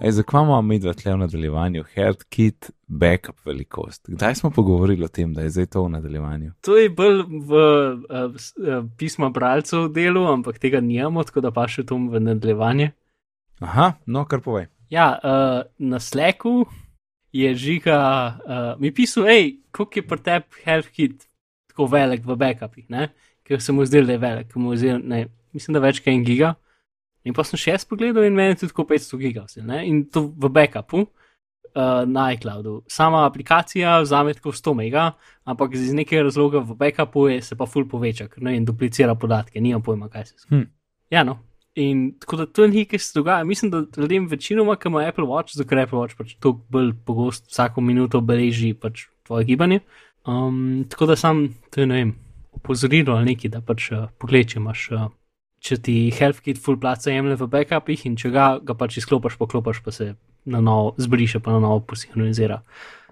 Ej, zakaj imamo mi dva tle v nadaljevanju, head kit, backup velikost? Kdaj smo pogovorili o tem, da je zdaj to v nadaljevanju? To je bolj v uh, pisma bralcev delu, ampak tega nijamo, tako da pa še to v nadaljevanje. Aha, no, kar povej. Ja, uh, na Slacku je žiga, uh, mi pisal, hej, koliko je pri tebi health kit tako velik v backupih, ne? ker se mu zdel, da je velik, mu zdel, ne, mislim, da več kot en giga. In pa sem še jaz pogledal in meni tudi 500 gigabajtov, in to v backupu uh, na iCloudu. Sama aplikacija vzame tako 100 mega, ampak iz nekega razloga v backupu je, se pa full poveča, ker ne in duplicira podatke, nimam pojma, kaj se zgodi. Hm. Ja, no. In tako da to je nekaj, kar se dogaja. Mislim, da ljudem večinoma, ki imajo Apple Watch, zato ker Apple Watch pač to bolj pogosto vsako minuto beleži pač tvoje gibanje. Um, tako da sam, to je ne vem, opozorilo ali nekaj, da pač uh, pogledaj, če imaš. Uh, če ti HealthKit full placa jemlje v backupih in če ga, ga pač izklopiš, poklopiš, pa se na novo zbriše, pa na novo posinhronizira.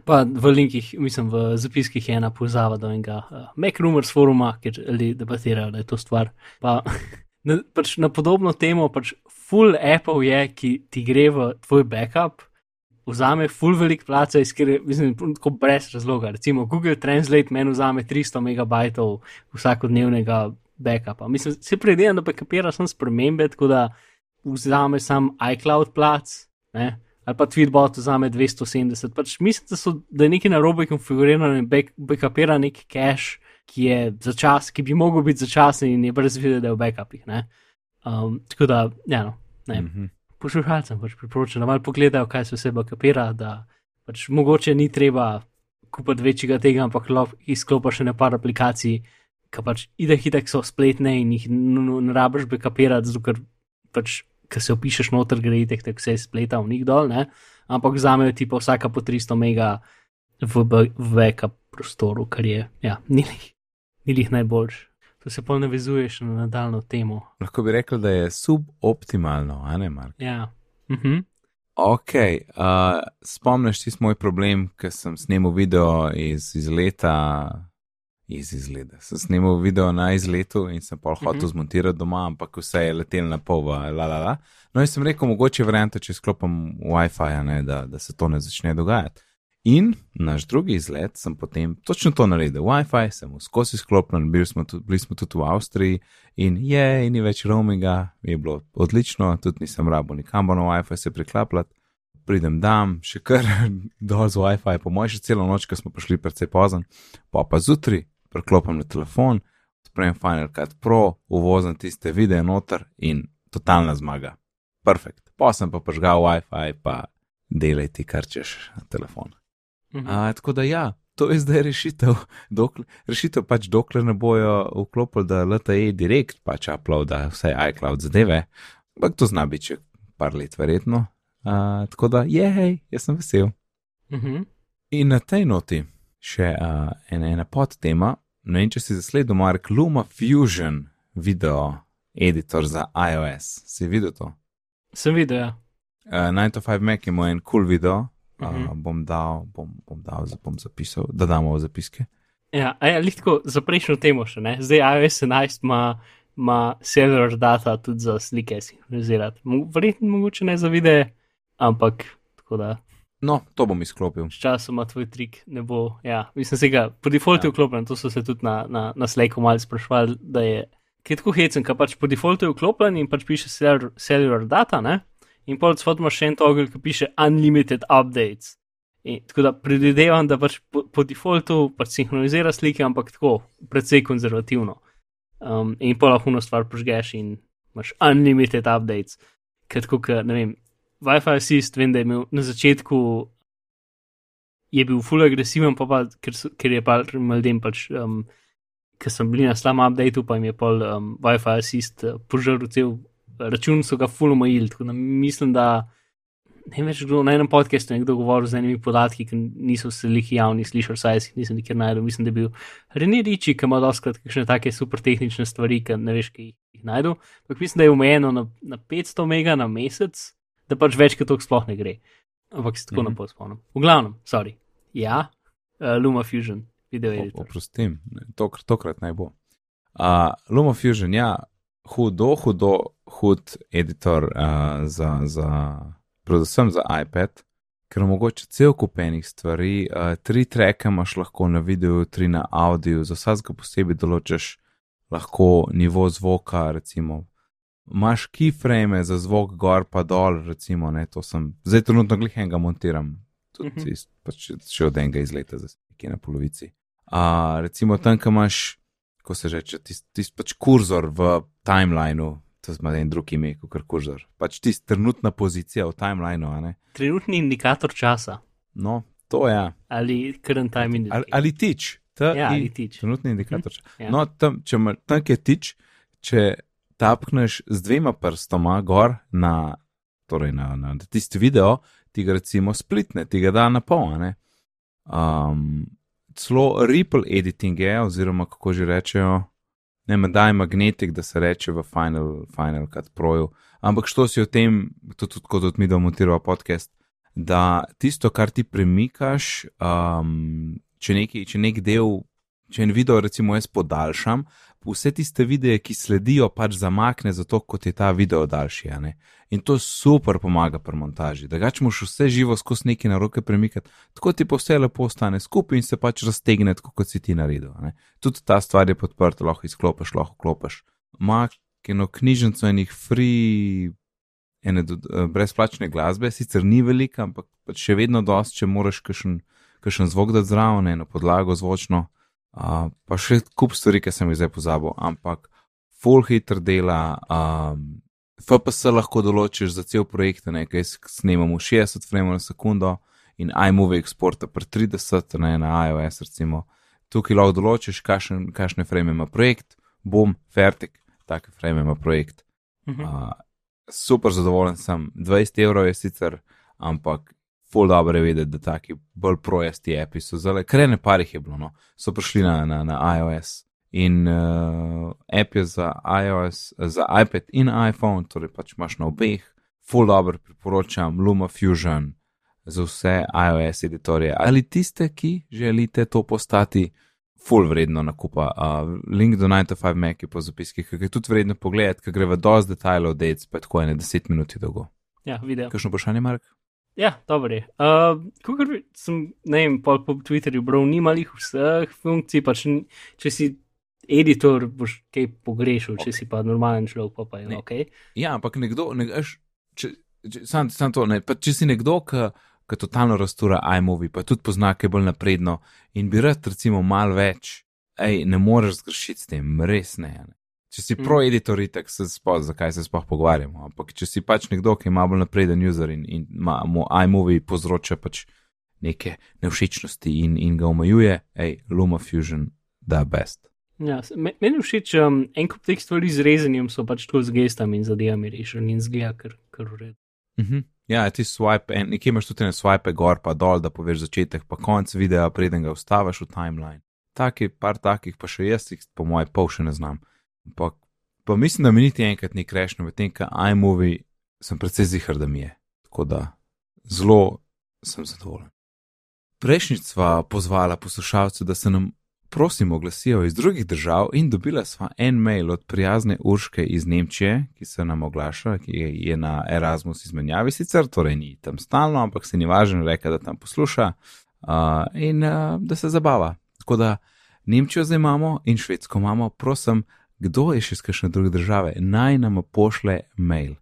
Pa v linkih, mislim, v zapiskih je ena povezava do enega uh, Mac Rumors foruma, kjer ljudje debatirajo, da je to stvar. Pa na, pač na podobno temo, pač full Apple je, ki ti gre v tvoj backup. Vzame full velik placa, je tako brez razloga. Recimo Google Translate meni vzame 300 megabajtov vsakodnevnega backupa. Mislim, se predvidevam, da backupira sem spremembe, tako da vzame sam iCloud plac, ne? ali pa Tweetbot vzame 270. Pač mislim, da, so, da je nekaj narobe konfigurirano in back, backupira nek cache, ki je začasen, ki bi mogel biti začasen in je brez vide, da je v backupih. Um, tako da, ja, no, ne. Mm -hmm. Poslušalcem pač priporočam, da malo pogledajo, kaj se vse backupira, da pač mogoče ni treba kupiti večjega tega, ampak izklopiš še nekaj aplikacij ki pač ide hitek so spletne in jih ne rabiš bekapirati, zato ker pač, ki se opišeš noter, gre hitek, tako vse spleta v njih dol, ne? ampak vzamejo ti pa vsaka po 300 mega v, backup prostoru, kar je, ja, ni jih najboljš. To se pa navezuješ na nadaljno temo. Lahko bi rekel, da je suboptimalno, a ne Mark? Ja. Mhm. Ok, uh, spomniš si moj problem, ker sem snimal video iz, iz leta iz izgleda. Sem snimal video na izletu in sem pa hotel mhm. -huh. zmontirati doma, ampak vse je letelo na pol, la la la. No in sem rekel, mogoče varianta, če sklopim WiFi, da, da se to ne začne dogajati. In naš drugi izlet sem potem točno to naredil. WiFi sem skozi sklopljen, bili smo, tudi, bili smo tudi v Avstriji in je, in ni več roaminga, je bilo odlično, tudi nisem rabo nikamor na WiFi se priklapljati. Pridem tam, še kar dol z WiFi, po mojem, še celo noč, ker smo prišli precej pozno, pa pa zjutraj, preklopim na telefon, spremem Final Cut Pro, uvozim tiste videe noter in totalna zmaga. Perfekt. Pa sem pa požgal WiFi, pa delaj ti kar češ na telefon. Mhm. A, tako da ja, to je zdaj rešitev. Dokler, rešitev pač dokler ne bojo vklopili, da LTE direkt pač uploada vse iCloud zadeve, ampak to zna biti še par let verjetno. A, tako da je, hej, jaz sem vesel. Mhm. In na tej noti še uh, ena, ena podtema. Ne vem, če si zasledil, Mark Luma Fusion video editor za iOS. Si videl to? Sem videl. Ja. Uh, 9-5 Mac ima en kul cool video, uh, uh -huh. bom, dal, bom, bom, dal, bom zapisal, da damo v zapiske. Ja, ja lahko za prejšnjo temo še ne. Zdaj iOS 11 ima, ima server data tudi za slike sinhronizirati. Verjetno mogoče ne za videe, ampak tako da. No, to bom izklopil. Sčasoma tvoj trik ne bo. Ja, mislim, da je po defaultu ja. vklopljen. To so se tudi na, na, na Slajku malo sprašvali, da je kitko hecen, ki pač po defaultu je vklopljen in pač piše cellular data, ne? in pol odsvod imaš še en toggle, ki piše unlimited updates. In, tako da predvidevam, da pač po, po defaultu pač sinhronizira slike, ampak tako, precej konzervativno. Um, in pol lahko eno stvar požgeš in imaš unlimited updates. Ker tako, ne vem, Wi-Fi assist, vem, da je imel na začetku, je bil full agresiven, pa pa, ker, ker je pa ljudem pač, um, ker sem bil na slabem updateu, pa jim je pol um, Wi-Fi assist uh, požrl cel račun, so ga full omejili. Tako da mislim, da ne več kdo na enem podkastu nekdo govoril z enimi podatki, ki niso se lih javni slišali, saj jih nisem nikjer najdel. Mislim, da je bil René Riči, ki ima doskrat kakšne take super tehnične stvari, ki ne veš, ki jih najdu. Ampak mislim, da je omejeno na, na 500 mega na mesec da pač več kot to sploh ne gre. Ampak se tako mm -hmm. ne spomnim. V glavnem, sorry. Ja, uh, Luma Fusion, video je. Oprostim, tok, tokrat naj bo. Uh, Luma Fusion, ja, hudo, hudo, hud editor uh, za, za predvsem za iPad, ker omogoča cel kupenih stvari, uh, tri treke imaš lahko na videu, tri na audio, za vsakega posebej določaš lahko nivo zvoka, recimo. Imaš keyframe za zvok gor pa dol, recimo, ne, to sem, zdaj trenutno glih enega montiram, tudi uh -huh. pač še od enega izleta, zdaj nekje na polovici. Uh, recimo tam, kam imaš, ko se reče, tisti tis pač kurzor v timelineu, to ima en drug ime, kot kurzor. Pač tisti trenutna pozicija v timelineu. Trenutni indikator časa. No, to je. Ja. Ali current time indicator. Ali, ali tič. Ja, ali tič. Trenutni indikator. Hm? Ja. No, tam, če tam je tič, če tapkneš z dvema prstoma gor na, torej na, na, tisti video, ti ga recimo splitne, ti ga da na pol. Um, celo ripple editing je, oziroma kako že rečejo, ne me daj magnetik, da se reče v Final, Final Cut Proju. Ampak što si o tem, to tudi kot od mi da montiramo podcast, da tisto, kar ti premikaš, um, če, neki, če nek del, če en video recimo jaz podaljšam, vse tiste videe, ki sledijo, pač zamakne, zato kot je ta video daljši. In to super pomaga pri montaži, da ga češ vse živo skozi neki na roke premikati, tako ti pa vse lepo ostane skupaj in se pač raztegne, kot si ti naredil. Tudi ta stvar je podprta, lahko izklopiš, lahko klopiš. Mak eno knjižnico enih free. Ene eh, brezplačne glasbe, sicer ni velika, ampak pač še vedno dosti, če moraš kakšen zvok dati zraven, eno podlago zvočno, Uh, pa še kup stvari, ki sem jih zdaj pozabil, ampak full hitro dela. Um, FPS lahko določiš za cel projekt, nekaj snemamo 60 frame na sekundo in iMovie exporta pri 30, ne na iOS, recimo. Tukaj lahko določiš, kakšne frame ima projekt, bom, fertik, take frame ima projekt. Uh, super zadovoljen sem, 20 evrov je sicer, ampak full dobro je vedeti, da taki bolj projesti api so zelo, krene parih je bilo, no, so prišli na, na, na iOS. In uh, app je za iOS, za iPad in iPhone, torej pač imaš na obeh, full dobro priporočam Luma Fusion za vse iOS editorje ali tiste, ki želite to postati, full vredno nakupa. Uh, link do 9-5 Mac je po zapiskih, ki je tudi vredno pogledati, ker gre v dosti detajlov, da je spet tako ene 10 minut dolgo. Ja, video. Kakšno vprašanje, Mark? Ja, dobro je. Uh, Kot sem, ne vem, po, po Twitterju bral, ni malih vseh funkcij, pač če si editor, boš kaj pogrešil, če si pa normalen človek, pa, pa je ne. ok. Ja, ampak nekdo, ne, eš, če, če, sam, sam to, ne, če si nekdo, ki totalno rastura iMovie, pa tudi pozna, kaj bolj napredno in bi rad, recimo, mal več, ej, ne moreš zgrešiti s tem, res ne. ne. Če si mm. pro-editor, tako se sploh, zakaj se sploh pogovarjamo. Ampak če si pač nekdo, ki ima bolj napreden user in, in ima mu iMovie povzroča pač neke nevšečnosti in, in ga omejuje, hej, Luma Fusion, da best. Ja, meni je všeč, um, en kup teh stvari z rezanjem so pač tu z gestami in zadevami rešeni in zgleda, ker, ker ured. Mm -hmm. Ja, ti swipe, en, nekje imaš tudi ne swipe gor pa dol, da poveš začetek pa konc videa, preden ga vstaviš v timeline. Taki, par takih pa še jaz jih, po mojem, pol še ne znam. Pa, pa mislim, da mi niti enkrat ni krešno, medtem ko iMovie sem precej zihar, da mi je. Tako da zelo sem zadovoljen. Prejšnjič sva pozvala poslušalce, da se nam prosim oglasijo iz drugih držav in dobila sva en mail od prijazne Urške iz Nemčije, ki se nam oglaša, ki je na Erasmus izmenjavi sicer, torej ni tam stalno, ampak se ni važno reka, da tam posluša uh, in uh, da se zabava. Tako da Nemčijo zdaj imamo in Švedsko imamo, prosim, kdo je še iz kakšne druge države, naj nam pošle mail,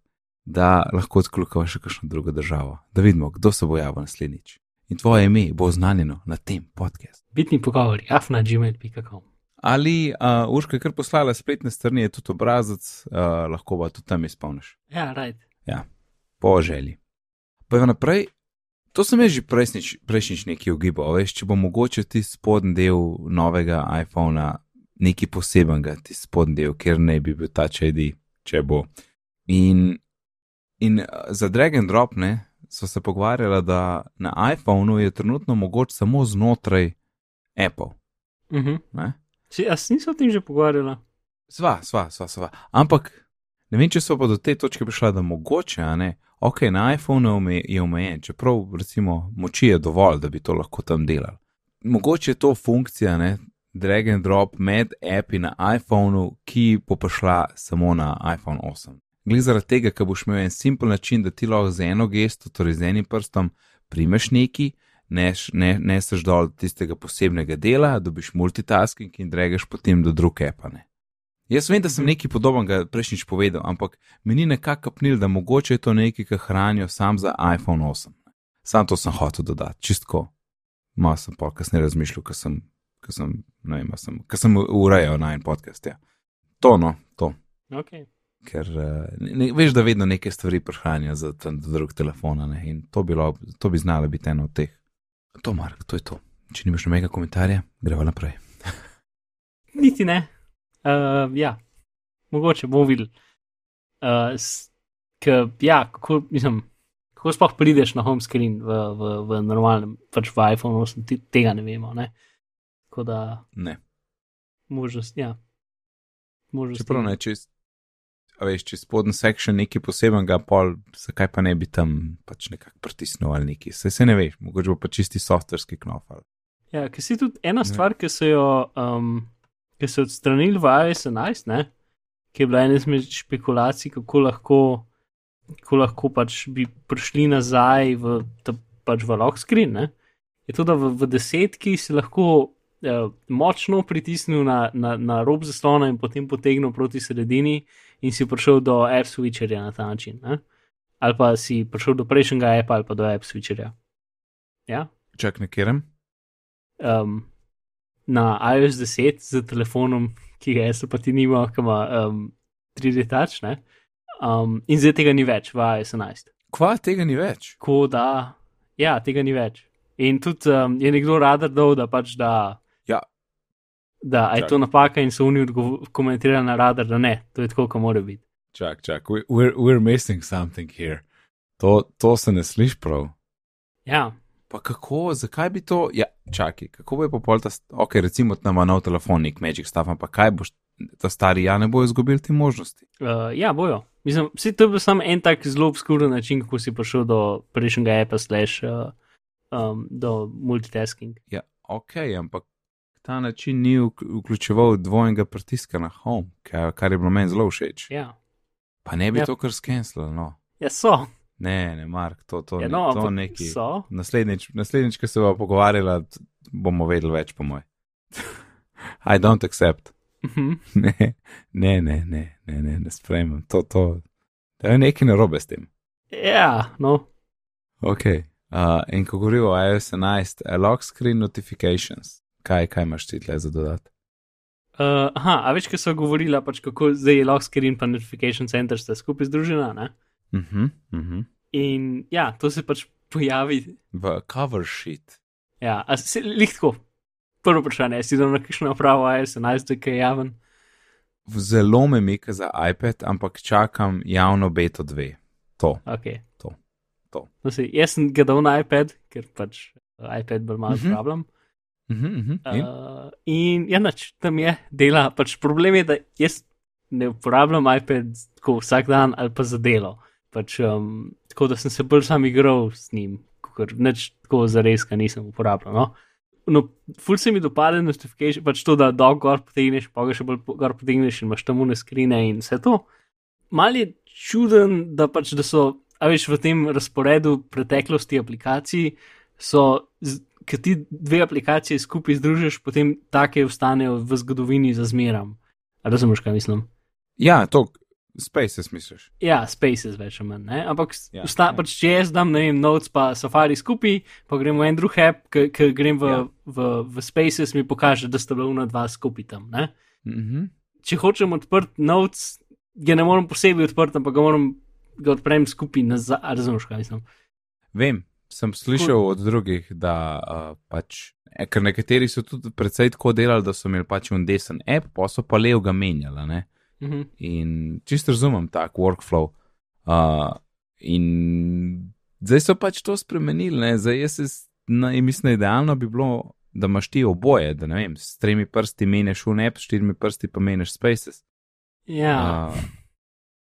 da lahko odkljukava še kakšno drugo državo, da vidimo, kdo se bo javil naslednjič. In tvoje ime bo oznanjeno na tem podkastu. Bitni pogovori, afna gmail.com. Ali uh, Urška je kar poslala spletne strani, je tudi obrazec, uh, lahko pa tudi tam izpolniš. Ja, right. Ja, po želji. Pa je naprej. To sem že prejšnjič, prejšnjič nekaj ugibal, veš, če bo mogoče ti spodnji del novega iPhona nekaj posebenega, ti spodnji del, ker ne bi bil ta čedi, če bo. In, in eh, za drag and drop ne, so se pogovarjali, da na iPhonu je trenutno mogoč samo znotraj Apple. Uh mhm. -huh. Jaz nisem o tem že pogovarjala. Sva, sva, sva, sva. Ampak ne vem, če so pa do te točke prišla, da mogoče, a ne. Ok, na iPhonu je omejen, čeprav recimo moči je dovolj, da bi to lahko tam delali. Mogoče je to funkcija, ne, drag and drop med api na iPhonu, ki bo prišla samo na iPhone 8. Glede zaradi tega, ker boš imel en simpel način, da ti lahko z eno gesto, torej z enim prstom, primeš neki, neseš ne, dol tistega posebnega dela, dobiš multitasking in dregaš potem do druge epane. Jaz vem, da sem nekaj podobnega prejšnjič povedal, ampak meni nekako kapnil, da mogoče je to nekaj, kar hranijo sam za iPhone 8. Sam to sem hotel dodati, čistko. Malo sem pa kasneje razmišljal, ker sem, sem, sem, sem urejal na en podcast. Ja. To, no, to. Okay. Ker uh, ne, veš, da vedno neke stvari prehranijo za drug telefon, in to, bilo, to bi znalo biti eno od teh. To, Mark, to je to. Če nimaš nobenega komentarja, gremo naprej. Niti ne. Uh, ja, mogoče bomo videli. Uh, ja, kako, mislim, kako sploh prideš na home screen v, v, v normalnem, pač v iPhonu 8, tega ne vemo. Ne? Tako da. Ne. Možnost, ja. Možnost Čeprav ne, če, veš, če spodnji sekšen nekaj posebenega, pol, zakaj pa ne bi tam pač nekako pritisnil ali nekaj. Se, se ne veš, mogoče bo pa čisti softverski knof. Ja, ker si tudi ena stvar, ki so jo. Um, ki so odstranili v iOS 11, ne? ki je bila ena izmed špekulacij, kako lahko, kako lahko pač bi prišli nazaj v, ta, pač v lock screen. Ne? Je to, da v, v desetki si lahko eh, močno pritisnil na, na, na rob zaslona in potem potegnil proti sredini in si prišel do app switcherja na ta način. Ne? Ali pa si prišel do prejšnjega appa ali pa do app switcherja. Ja? Čak nekerem. Um, na iOS 10 z telefonom, ki ga jaz pa ti nima, ki ima um, 3D touch, ne? Um, in zdaj tega ni več v iOS 11. Kva tega ni več? Ko da, ja, tega ni več. In tudi um, je nekdo radar dol, da pač da. Da je to napaka in so oni komentirali na radar, da ne, to je tako, kot mora biti. Čak, čak, we're, we're missing something here. To, to se ne sliši prav. Ja, Pa kako, zakaj bi to, ja, čakaj, kako bo pa pol ta, ok, recimo, da ima nov telefon, nek Magic Stuff, ampak kaj boš, ta stari, ja, ne bojo izgubili te možnosti? Uh, ja, bojo. Mislim, vsi to je bil samo en tak zelo obskuren način, kako si prišel do prejšnjega appa, slash, uh, um, do multitasking. Ja, ok, ampak ta način ni vključeval dvojnega pritiska na home, kar, kar je bilo meni zelo všeč. Ja. Pa ne bi ja. to kar skenslil, no. Ja, so. Ne, ne, Mark, to, to, ja, no, to neki. Naslednjič, naslednjič, ko se bomo pogovarjali, bomo vedeli več, po moj. I don't accept. Mhm. ne, ne, ne, ne, ne, ne, ne sprejmem. To, to, to je nekaj narobe s tem. Ja, no. Ok. Uh, in ko govorimo o iOS 11, lock screen notifications, kaj, kaj imaš ti tle za dodati? Uh, aha, a več, ko so govorila, pač kako zdaj je lock screen pa notification center sta skupaj združena, ne? Uh -huh, uh -huh. In ja, to se pač pojavi. V cover sheet. Ja, se lahko. Prvo vprašanje, si dal na kakšno napravo, se naj zdaj kaj javen? Zelo me mika za iPad, ampak čakam javno beta 2. To. Okay. to. to. No, se, jaz sem ga dal na iPad, ker pač iPad bolj malo uh -huh. problem. Uh -huh, uh -huh. In, uh, in ja, nač, tam je dela. Pač problem je, da jaz ne uporabljam iPad vsak dan ali pa za delo. Pač, um, tako da sem se bolj sam igral s njim, kot neč tako za res, ki nisem uporabljal. No? No, ful se mi dopade notifikacije, pač to, da dolgo gor potegneš, pa ga še bolj gor potegneš in imaš tam une skrine in vse to. Mal je čuden, da pač, da so, a veš, v tem razporedu preteklosti aplikacij, so, ki ti dve aplikacije skupaj združiš, potem take ostanejo v zgodovini za zmeram. Razumeš, kaj mislim? Ja, to, Spaces, misliš? Ja, Spaces več ali manj. Ampak, Ja, usta, ja. pač, če jaz dam, ne vem, Notes pa Safari skupaj, pa grem v en drug app, ki grem v, Ja. v, v Spaces, mi pokaže, da sta bila una dva skupaj tam. Ne? Mhm. Če hočem odprt Notes, ga ne morem posebej odprt, ampak ga moram ga odprem skupaj nazaj. a Razumeš, kaj mislim? Vem, sem slišal od drugih, da uh, pač, e, ker nekateri so tudi predvsej tako delali, da so imeli pač un desen app, pa so pa lev ga menjali. Ne? Mhm. In čisto razumem tak workflow. Uh, in zdaj so pač to spremenili, ne? zdaj jaz se, na, mislim, idealno bi bilo, da imaš ti oboje, da ne vem, s tremi prsti menješ un app, s štirimi prsti pa menješ spaces. Ja, Uh,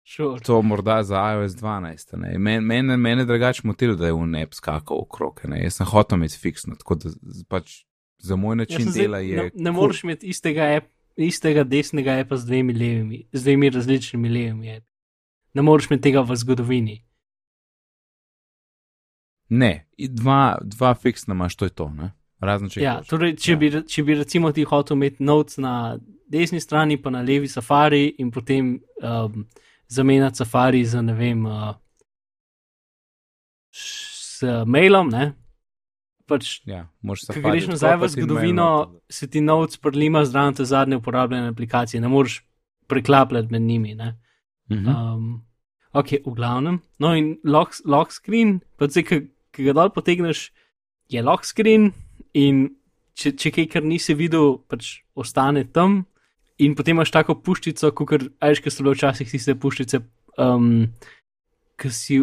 sure. to morda za iOS 12. ne. Mene men, men je drugače motilo, da je un app skakal okrog. Ne? Jaz sem hotel imeti fiksno, tako da pač za moj Jaz način zdaj- dela je. Ne, ne cool. moreš imeti istega, app, istega desnega appa z dvemi levimi, z dvemi različnimi levimi. appi. ne moreš imeti tega v zgodovini. Ne, dva, dva fiksna imaš, to je to. Ne? Razen če Ja, torej, če, Ja. bi, če bi recimo ti hotel imeti notes na desni strani, pa na levi safari in potem um, zamenjati safari z ne vem, uh, s mailom, ne? Pač, Ja, se greš nazaj v zgodovino, se ti notes prelima zraven te zadnje uporabljene aplikacije, ne moreš preklapljati med njimi. Ne? Mhm. Um, ok, v glavnem. No, in lock, lock screen, pa zdaj, ki ga dol potegneš, je lock screen, in če, če kaj, kar nisi videl, pač ostane tam. In potem imaš tako puščico, kot ajš, ki so bile včasih tiste puščice, um, ki si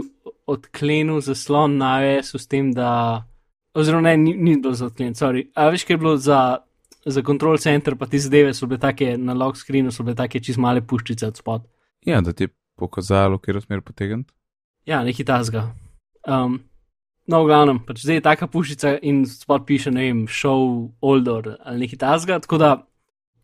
odklenil zaslon na AES s tem, da. Oziroma, ne, ni, ni bilo za odklen, sorry. A veš, kaj je bilo za, za control center, pa ti zadeve so bile take na lock screenu, so bile take čist male puščice od spod. Ja, da ti je pokazalo, kjer smer potegniti. Ja, nekaj tasga. Um, no, v glavnem, pač zdaj je taka puščica in spod piše, ne vem, show older ali nekaj tasga. Tako da,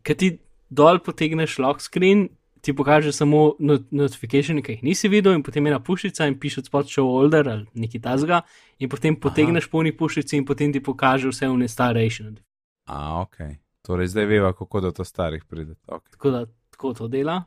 kad ti dol potegneš lock screen, ti pokaže samo not notifikation, ki jih nisi videl, in potem ena puščica in piše spod show older ali nekaj tasga, in potem potegneš polni puščici in potem ti pokaže vse v nestarejši. A, ok. Torej, zdaj veva, kako do to starih pride. Okay. Tako da tako to dela.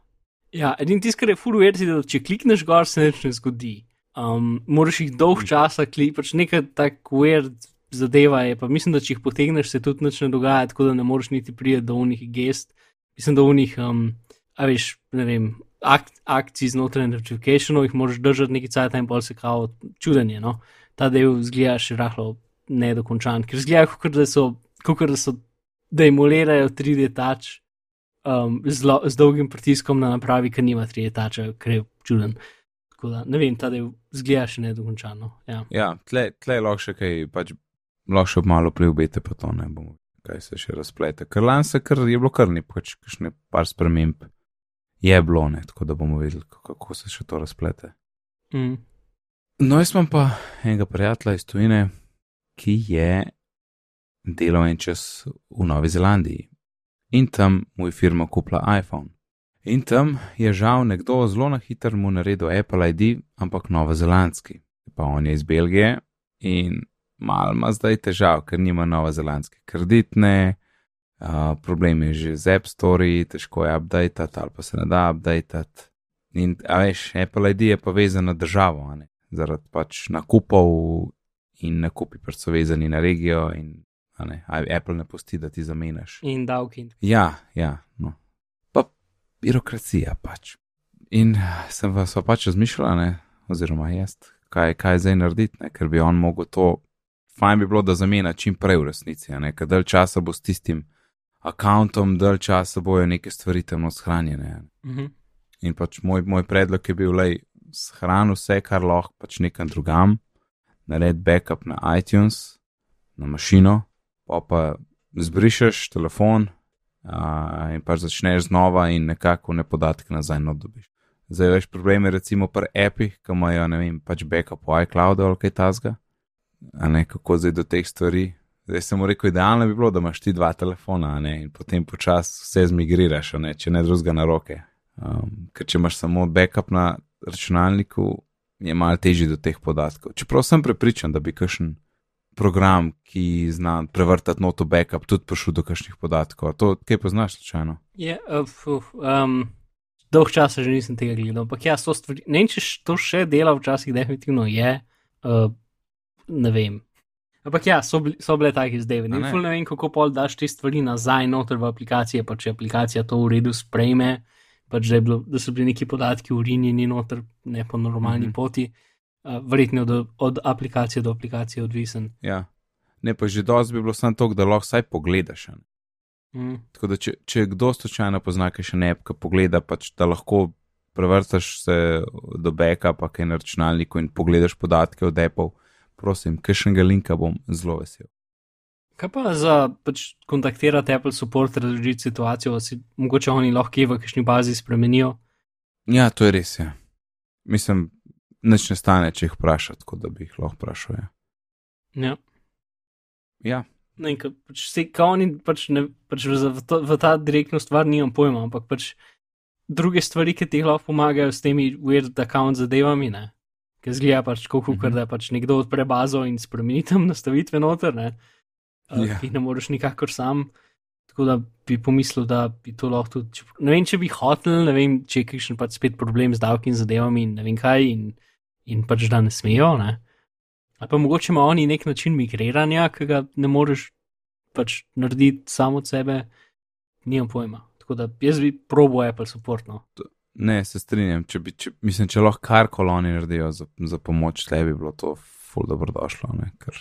Ja, edin tisti, kar je furu verjeti, da če klikneš gor, se nič ne zgodi. Um, moraš jih dolg časa klikati, pač nekaj tak weird zadeva je, pa mislim, da če jih potegneš, se tudi nič ne dogaja, tako da ne moreš niti priti do unih gest. Mislim, da unih, um, a veš, ne vem, ak akcij znotraj notifikationov jih moraš držati nekaj cajt in pol se kao čudenje, no. Ta del zgleda še rahlo nedokončan, ker zgleda, kot da so, kot da so, da emulirajo 3D touch um, z, lo, z dolgim pritiskom na napravi, ker nima 3D toucha, ker je čuden. Tako da, ne vem, ta del zgleda še nedokončano. Ja. Ja, tle, tle je lahko še kaj, pač lahko še malo preobete, pa to ne bomo, kaj se še razplete. Ker lan se kar je bilo kar ni, pač kakšne par sprememb je bilo, ne, tako da bomo videli, kako, kako se še to razplete. Mm. No, jaz imam pa enega prijatelja iz tujine, ki je delal en čas v Novi Zelandiji in tam mu je firma kupila iPhone. In tam je žal nekdo zelo na hitro mu naredil Apple ID, ampak novozelandski. Pa on je iz Belgije in mal ima zdaj težav, ker nima novozelandske kreditne, uh, problem je že z App Store, težko je updatati ali pa se ne da updatati. In a veš, Apple ID je pa vezan na državo, ne? zaradi pač nakupov in nakupi pač so vezani na regijo in ne, Apple ne pusti, da ti zamenjaš. In davki. Ja, ja, no. Pa birokracija pač. In sem vas pa pač razmišljala, ne, oziroma jaz, kaj, kaj zdaj narediti, ne, ker bi on mogel to, fajn bi bilo, da zamenja čim prej v resnici, ker dalj časa bo s tistim akontom, dalj časa bojo neke stvari tam shranjene. ne. Mhm. In pač moj, moj predlog je bil, da shrani vse, kar lahko pač nekam drugam, naredi backup na iTunes, na mašino, pa pa zbrišeš telefon uh, in pač začneš znova in nekako ne podatke nazaj dobiš. Zdaj veš problem je recimo pri appih, ki imajo, ne vem, pač backup v iCloudu ali kaj tasga, a ne kako zdaj do teh stvari. Zdaj sem mu rekel, idealno bi bilo, da imaš ti dva telefona, ne, in potem počasi vse zmigriraš, ne, če ne drugega na roke. Um, ker če imaš samo backup na računalniku, je malo težje do teh podatkov. Čeprav sem prepričan, da bi kakšen program, ki zna prevrtati noto backup, tudi prišel do kakšnih podatkov. To kaj poznaš slučajno? Je, uh, fuf, um, dolg časa že nisem tega gledal, ampak ja, so stvari. Ne vem, če to še dela, včasih definitivno je. Uh, ne vem. Ampak ja, so, bili, so bile take zdaj. Ne, ne? ne vem, kako pol daš te stvari nazaj noter v aplikacije, pa če aplikacija to v redu sprejme, pač da, bilo, da so bili neki podatki urinjeni noter, ne po normalni mm -hmm. poti. Uh, verjetno od, od aplikacije do aplikacije odvisen. Ja. Ne, pa že dosti bi bilo samo to, da lahko vsaj pogledaš. Mm. Tako da, če, če kdo slučajno pozna še ne, ki pogleda, pač da lahko prevrtaš se do backupa, kaj na računalniku in pogledaš podatke od Apple, prosim, kakšnega linka bom zelo vesel. Kaj pa za pač, kontaktirati Apple support, razložiti situacijo, si mogoče oni lahko kje v kakšni bazi spremenijo? Ja, to je res. Ja. Mislim, nič ne stane, če jih vprašati, tako da bi jih lahko vprašal. Ja. Ja. ja, Ne, ka, pač se, ka oni pač ne, pač v, v, to, v ta direktno stvar nimam pojma, ampak pač druge stvari, ki ti lahko pomagajo s temi weird account zadevami, ne. Ker zgleda pač kot hukar, Mhm. da pač nekdo odpre bazo in spremeni tam nastavitve noter, ne. Uh, Ja. Ki jih ne moreš nikakor sam. Tako da bi pomislil, da bi to lahko tudi. če- Ne vem, če bi hotel, ne vem, če je kakšen pač spet problem z davki in zadevami in ne vem kaj, in, in pač da ne smejo. Ne? Ali pa mogoče ima oni nek način migriranja, ki ga ne moreš pač narediti samo od sebe, nimam pojma. Tako da jaz bi probo Apple support. No. Ne, se strinjam. Če bi, če, mislim, če lahko kar koloni naredijo za, za pomoč, tle bi bilo to ful dobrodošlo, ne? ker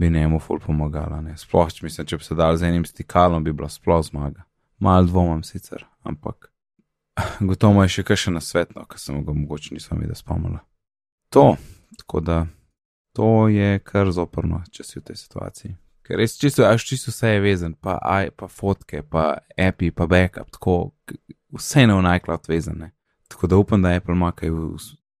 bi njemu ful pomagala. Ne? Sploh, če, mislim, če bi se dal z enim stikalom, bi bila sploh zmaga. Mal dvomam sicer, ampak gotovo je še kakšen na svet, no, ker sem ga mogoče nisem videl spomnila. To, tako da to je kar zoprno, če si v tej situaciji. Ker res čisto, až čisto vse je vezan, pa, aj, pa fotke, pa api, pa backup, tako k- vse je na iCloud vezane. Tako da upam, da Apple ima kaj v,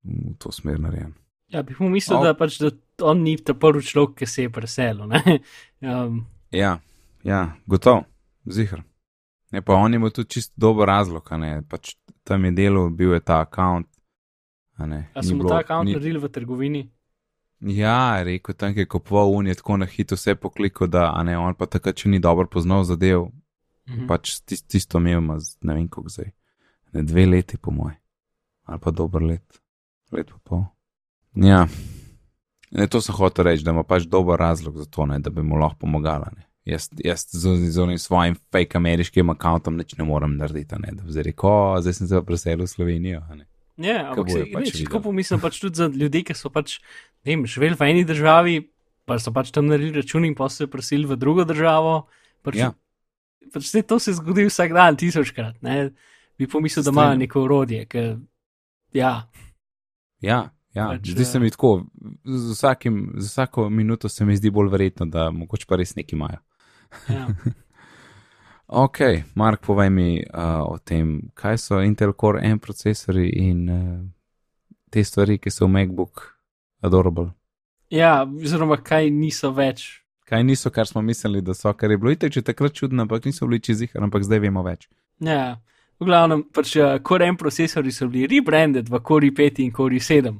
v to smer narejen. Ja, bi pomislil, O- da pač da on ni ta prvi človek, ki se je preselil. ne. Um, Ja, ja, gotovo, zihar. Ne, pa on je imel tudi čist dober razlog, a ne, pač tam je delal, bil je ta račun. A smo bilo- ta račun ni- naredili v trgovini? Ja, je rekel, tam je kupoval unije, tako na hitro vse pokliko, da a ne, on pa takrat, če ni dobro poznal zadev, Mhm. pač tis, tisto imel, ima ne vem koliko zdaj. Ne, dve leti, po moj. Ali pa dober let, let pa pol. Ja, ne, to sem hotel reči, da ima pač dober razlog za to, ne, da bi mu lahko pomagala. Ne. Jaz, jaz z, z onim svojim fake ameriškim računom nič ne morem narediti, ne, da bi zdaj rekel, "O, zdaj sem se pa preselil v Slovenijo. ne." Ja, ampak se, pač videli. tako pomislim pač tudi za ljudi, ki so pač, ne vem, živeli v eni državi, pa so pač tam naredili račun in pa so se preselili v drugo državo. Pač, Ja. Pač se to se zgodi vsak dan, tisočkrat. Ne? Bi pomislil, da imajo Strinjam. neko urodje, ker ja, Ja, ja. Pač, zdi se eh, mi tako, z, vsakim, z vsako minuto se mi zdi bolj verjetno, da mogoče pa res neki imajo. ja. Ok, Mark, povej mi uh, o tem, kaj so Intel Core M procesori in uh, te stvari, ki so v MacBook Adorable. ja, oziroma kaj niso več. Kaj niso, kar smo mislili, da so, kar je bilo itek, če takrat čudno, ampak niso bili čizih, ampak zdaj vemo več. Ja, v glavnem, pač uh, Core M procesori so bili rebranded v Core 5 in Core 7.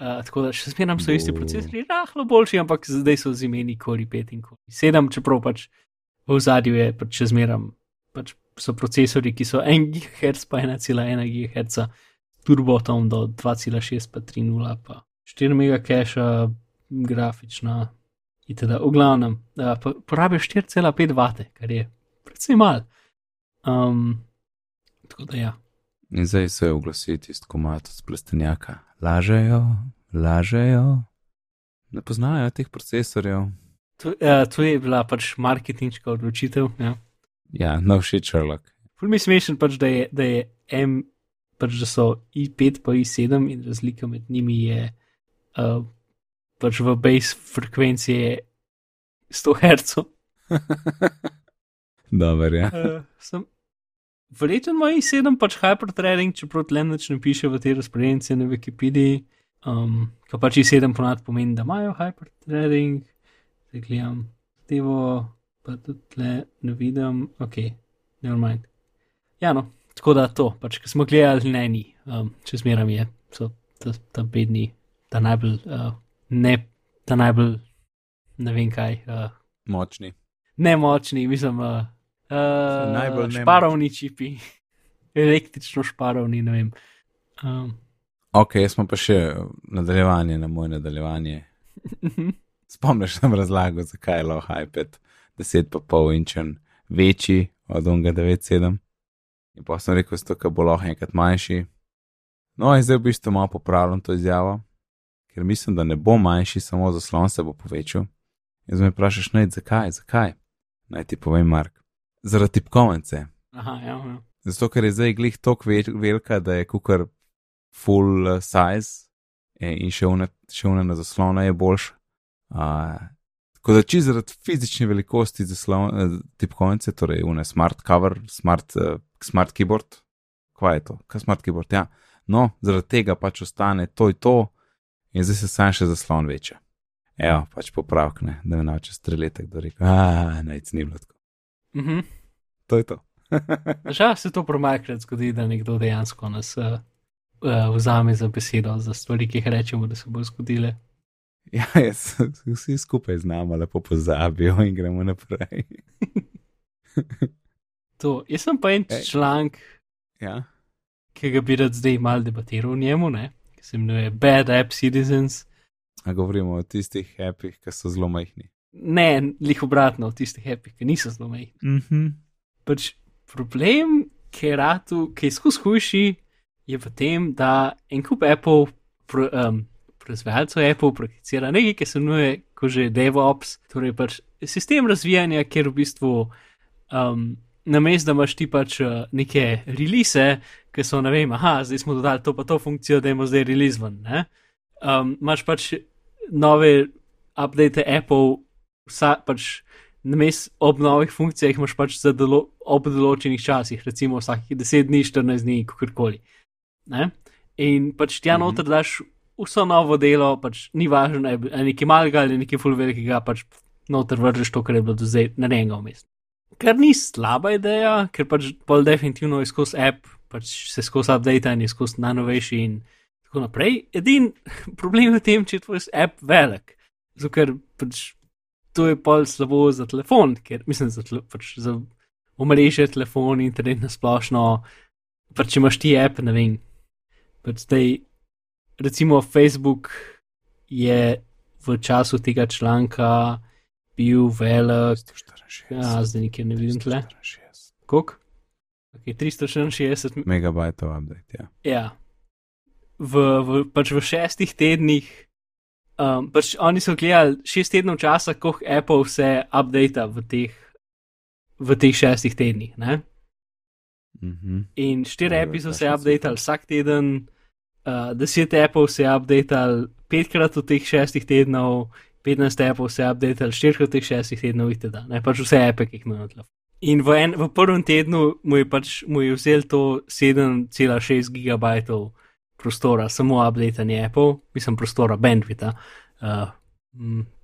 Uh, tako da še zmeraj so isti Bo. procesori, rahlo boljši, ampak zdaj so z imeni Core 5 in Core 7, čeprav pač v zadju je pač še zmeraj pač so procesori, ki so 1 GHz pa 1,1 GHz, turbotom do 2,6 pa 3,0 pa 4 MHz, grafična itd. V glavnem, uh, po- porabijo 4,5 vate, kar je precej mal. Um, tako da ja. In zdaj se je oglasil tisti komat od plestenjaka. Lažejo, lažejo. Ne poznajo teh procesorjev. To, uh, to je bila pač marketinška odločitev. Ja. Ja, no všeč Sherlock. Ful mi je smešen, pač, da, je, da je M, pač, da so i5 pa i7 in razlika med njimi je uh, pač v base frekvenci je 100 Hz. Dober, ja. Uh, sem- Verjetno ima i7 pač hyperthreading, čeprav tle nič ne piše v tej razpredelnici na Wikipediji. Um, Ko pač i7 ponad pomeni, da imajo hyperthreading, zdaj gledam tevo, pa tudi tle ne vidim, ok, never mind. Ja, no, tako da to, pač, ko smo gledali, ne ni, um, če zmeram je, so ta, ta bedni, ta najbolj, uh, ne, ta najbolj, ne vem kaj, uh, Močni. nemočni, mislim, uh, uh, najbolj nemočni. šparovni čipi, električno šparovni, ne vem. Um, Ok, jaz smo pa še nadaljevanje na moje nadaljevanje. Spomniš, sem razlagal, zakaj je lahko iPad 10,5 inčen večji od onega 9,7. In pa sem rekel, da bo lahko enkrat manjši. No, in zdaj v bistvu malo popravljam to izjavo, ker mislim, da ne bo manjši, samo zaslon se bo povečal. In zdaj me vprašaš, naj zakaj, zakaj? Naj ti povem, Mark. Zaradi tipkovnice. aha, ja, ja. Zato, ker je zdaj glih tako velika, da je kukar full uh, size e, in še une, še une na zaslona je boljša. Uh, tako da čisto zaradi fizične velikosti zaslon, uh, tipkovnice, torej une smart cover, smart, uh, smart keyboard, kva je to, kaj smart keyboard, ja. No, zaradi tega pač ostane to in to in zdaj se sam še zaslon veča. Evo, pač popravk, ne, da čez tri leta kdo reče, a, naj ni bilo tako. Mhm. To je to. Žal se to promajkrat zgodi, da nekdo dejansko nas uh, uh, vzame za besedo za stvari, ki jih rečemo, da se bo zgodile. Ja, jaz, vsi skupaj znamo, lepo pozabijo in gremo naprej. to, jaz sem pa en Ej. članek, ja? ki ga bi rad zdaj mal debatiral o njemu, ne? Ki se imenuje Bad App Citizens. A govorimo o tistih appih, ki so zelo majhni. Ne, lih obratno, o tistih appih, ki niso zelo majhni. Mm -hmm. pač problem, ki je, ratu, ki je skus hujši, je v tem, da en kup Apple. Pro, um, proizvajalcev Apple prakticira nekaj, ki se imenuje kot že DevOps, torej pač sistem razvijanja, kjer v bistvu um, namesto da imaš ti pač uh, neke release, ki so, ne vem, aha, zdaj smo dodali to pa to funkcijo, da imamo zdaj release ven. Um, imaš pač nove update Apple, vsa pač. Namesto ob novih funkcijah imaš pač za delo, ob določenih časih, recimo vsakih 10 dni, 14 dni, kako koli. In pač ti mm -hmm. noter daš vso novo delo, pač ni važno, ali nekaj malega ali nekaj full velikega, pač noter vržeš to, kar je bilo do zdaj na enega umest. Kar ni slaba ideja, ker pač bolj definitivno je skozi app, pač se skozi update in je skozi najnovejši in tako naprej. Edin problem je v tem, če je tvoj app velik, zato ker pač to je pol slabo za telefon, ker mislim za, tele, pač za omrežje, telefon, internet na splošno, pač če imaš ti app, ne vem. Pač zdaj recimo Facebook je v času tega članka bil velik. 164. Ja, zdaj nekje ne vidim tle. Kok? Okay, 364 megabajtov update. Ja. ja. V, v, pač v šestih tednih, um, pač oni so gledali šest tednov časa, koliko Apple vse update v teh, v teh šestih tednih. Mm -hmm. In štiri api so se updateali vsak teden, uh, 10 Apple se je updated, 5 krat v teh 6 tednov, 15 Apple se updated, 4 krat v teh 6 tednov, itd. Ne pač vse Apple, ki jih ima na tleh. In v, en, v prvem tednu mu je, pač, mu je vzel to 7,6 gigabajtov prostora, samo updatanje Apple, mislim prostora bandwidta, uh,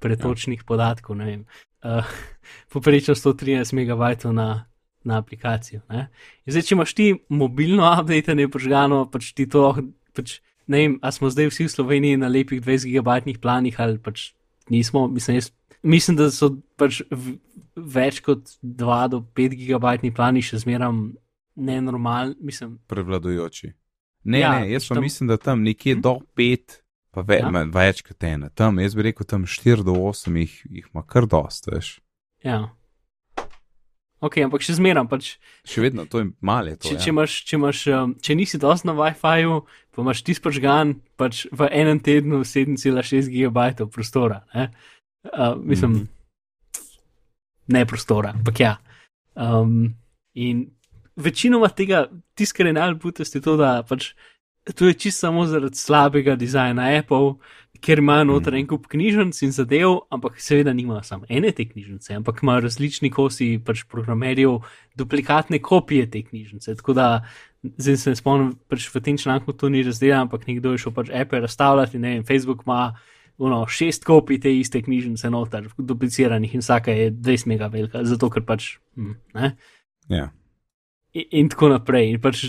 pretočnih ja. podatkov, ne vem. Uh, Poprečno 113 megabajtov na, na aplikacijo. Zdaj, če imaš ti mobilno updatanje požgano, pač ti to pač, ne vem, ali smo zdaj vsi v Sloveniji na lepih 20 gigabajtnih planih ali pač nismo. Mislim, jaz, mislim da so pač več kot 2 do 5 gigabajtni plani še zmeram nenormalni. Prevladujoči. Ne, ja, ne, jaz pa tam, mislim, da tam nekje hm? do 5, pa ve, ja? več kot ena. Tam, jaz bi rekel, tam 4 do 8 jih, jih ima kar dosta, veš. Ja. Ok, ampak še zmeram. Pač, še vedno to je malo. Če, ja. če, imaš, če, imaš, um, če nisi dosti na WiFi-ju, pa imaš ti spožgan pač v enem tednu 7,6 GB prostora. Ne? Uh, mislim, mm -hmm. ne prostora, ampak ja. Um, in večinoma tega, tiskare najbolj je to, da pač, to je čisto samo zaradi slabega dizajna Apple ker imajo noter mm. en kup knjižnic in zadev, ampak seveda nimajo samo ene te knjižnice, ampak imajo različni kosi pač programerjev, duplikatne kopije te knjižnice. Tako da zdaj se ne spomnim, pač v tem članku to ni razdeljeno, ampak nekdo je šel pač Apple razstavljati, ne vem, Facebook ima. Uno, šest kopij te iste knjižnice noter, dupliciranih in vsaka je 20 mega velika, zato ker pač. Hm, ne? Ja. In, in tako naprej. In pač,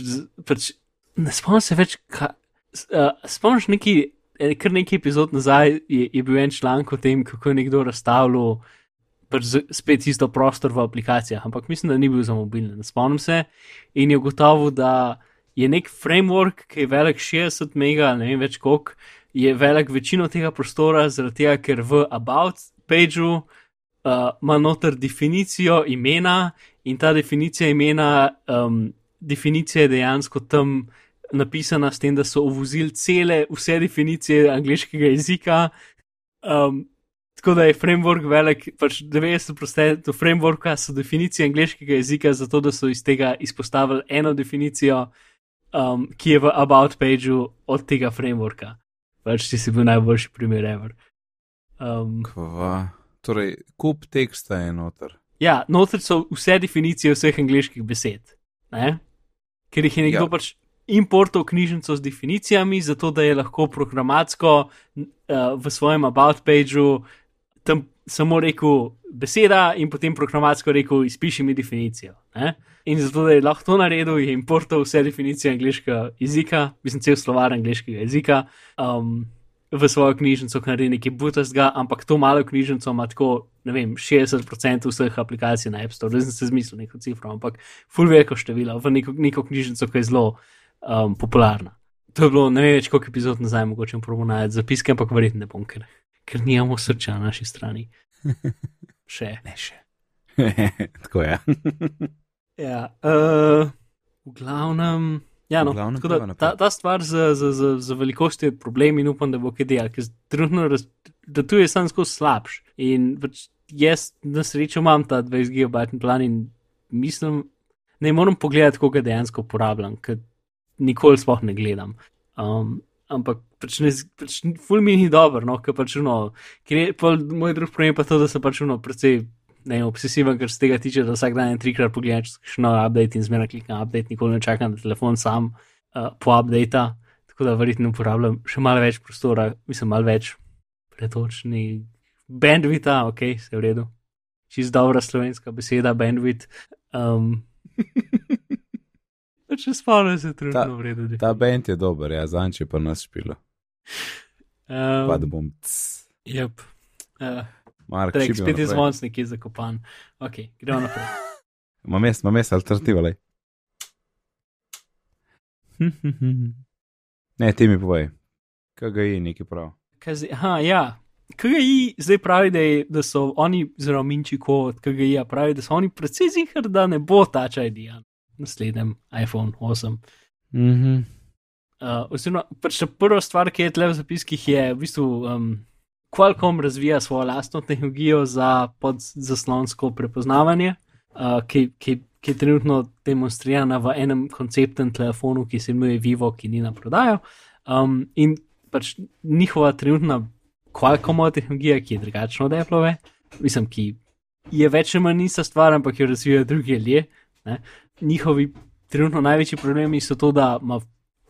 pač, ne spomnim se več, kaj. Uh, spomniš neki kar nekaj epizod nazaj je, je bil en članek o tem, kako je nekdo razstavljal pač spet isto prostor v aplikacijah, ampak mislim, da ni bil za mobilne. Spomnim se in je gotovo, da je nek framework, ki je velik 60 mega, ne vem več koliko, je velik večino tega prostora, zaradi tega, ker v About pageu uh, ima noter definicijo imena in ta definicija imena, um, definicija je dejansko tam napisana s tem, da so uvozili cele, vse definicije angliškega jezika. Um, tako da je framework velik, pač 90% frameworka so definicije angliškega jezika, zato da so iz tega izpostavili eno definicijo, um, ki je v About pageu od tega frameworka. Pač ti si bil najboljši primer ever. Um, Kva? Torej, kup teksta je noter. Ja, noter so vse definicije vseh angliških besed. Ne? Ker jih je nekdo ja. pač importov knjižnico z definicijami, zato da je lahko programatsko uh, v svojem about pageu tam samo rekel beseda in potem programatsko rekel, izpiši mi definicijo. Ne? In zato, da je lahko to naredil, je importal vse definicije angliškega jezika, mislim, cel slovar angliškega jezika. Um, V svojo knjižnico, ki naredi nekaj butastega, ampak to malo knjižnico ima tako, ne vem, 60% vseh aplikacij na App Store, zdaj sem se zmislil neko cifro, ampak full veliko število v neko, neko knjižnico, ki je zelo um, popularna. To je bilo ne vem več koliko epizod nazaj, mogoče probo najti zapiske, ampak verjetno ne bom, ker, ker nijamo srča na naši strani. Še. Ne še. tako je. ja, uh, v glavnem. Ja, no, glavnem tako da, ta, ta stvar z, z, z, z velikostjo je problem in upam, da bo kaj delal, ker trenutno raz, da tu je sam skozi slabš. In pač jaz na srečo imam ta 20 GB plan in mislim, ne moram pogledati, koga dejansko uporabljam, ker nikoli sploh ne gledam. Um, ampak pač ne, pač ful mi ni dobro, no, ker pač no, ker je pol moj drug problem pa to, da sem pač no, precej. Obsesiven, kar se tega tiče, da vsak dan trikrat pogledam, če še nov update in zmeraj klikam update, nikoli ne čakam, da telefon sam uh, po update. Tako da verjetno uporabljam še malo več prostora, mislim, malo več pretočni. Bandwidth, ok, se v redu. Čist dobra slovenska beseda, bandwidth. Um, če spomnim se, trenutno Ta- v redu. Ta bend je dober, ja, zanče pa nas špilo. Um, Pa da bom. cs. Yep. Uh, Mark, Trek, spet je naprej. zvonc nekje zakopan. Ok, gremo naprej. Ima mest, ima mest, alternativa, le. Ne, ti mi povej. KGI, neki prav. Zdaj- Aha, ja. KGI zdaj pravi, da, je, da so oni, zelo minči kot KGI, pravi, da so oni precej zihar, da ne bo ta čaj dijan. Naslednjem iPhone 8. Mhm. Uh, oziroma, pač prva stvar, ki je tle v zapiskih, je v bistvu um, Qualcomm razvija svojo lastno tehnologijo za podzaslonsko prepoznavanje, uh, ki, ki, ki je trenutno demonstrirana v enem konceptnem telefonu, ki se imenuje Vivo, ki ni na prodajo. Um, in pač njihova trenutna Qualcommova tehnologija, ki je drugačna od Apple, mislim, ki je več ali manj ista stvar, ampak jo razvijajo drugi ljudje. Njihovi trenutno največji problemi so to, da ima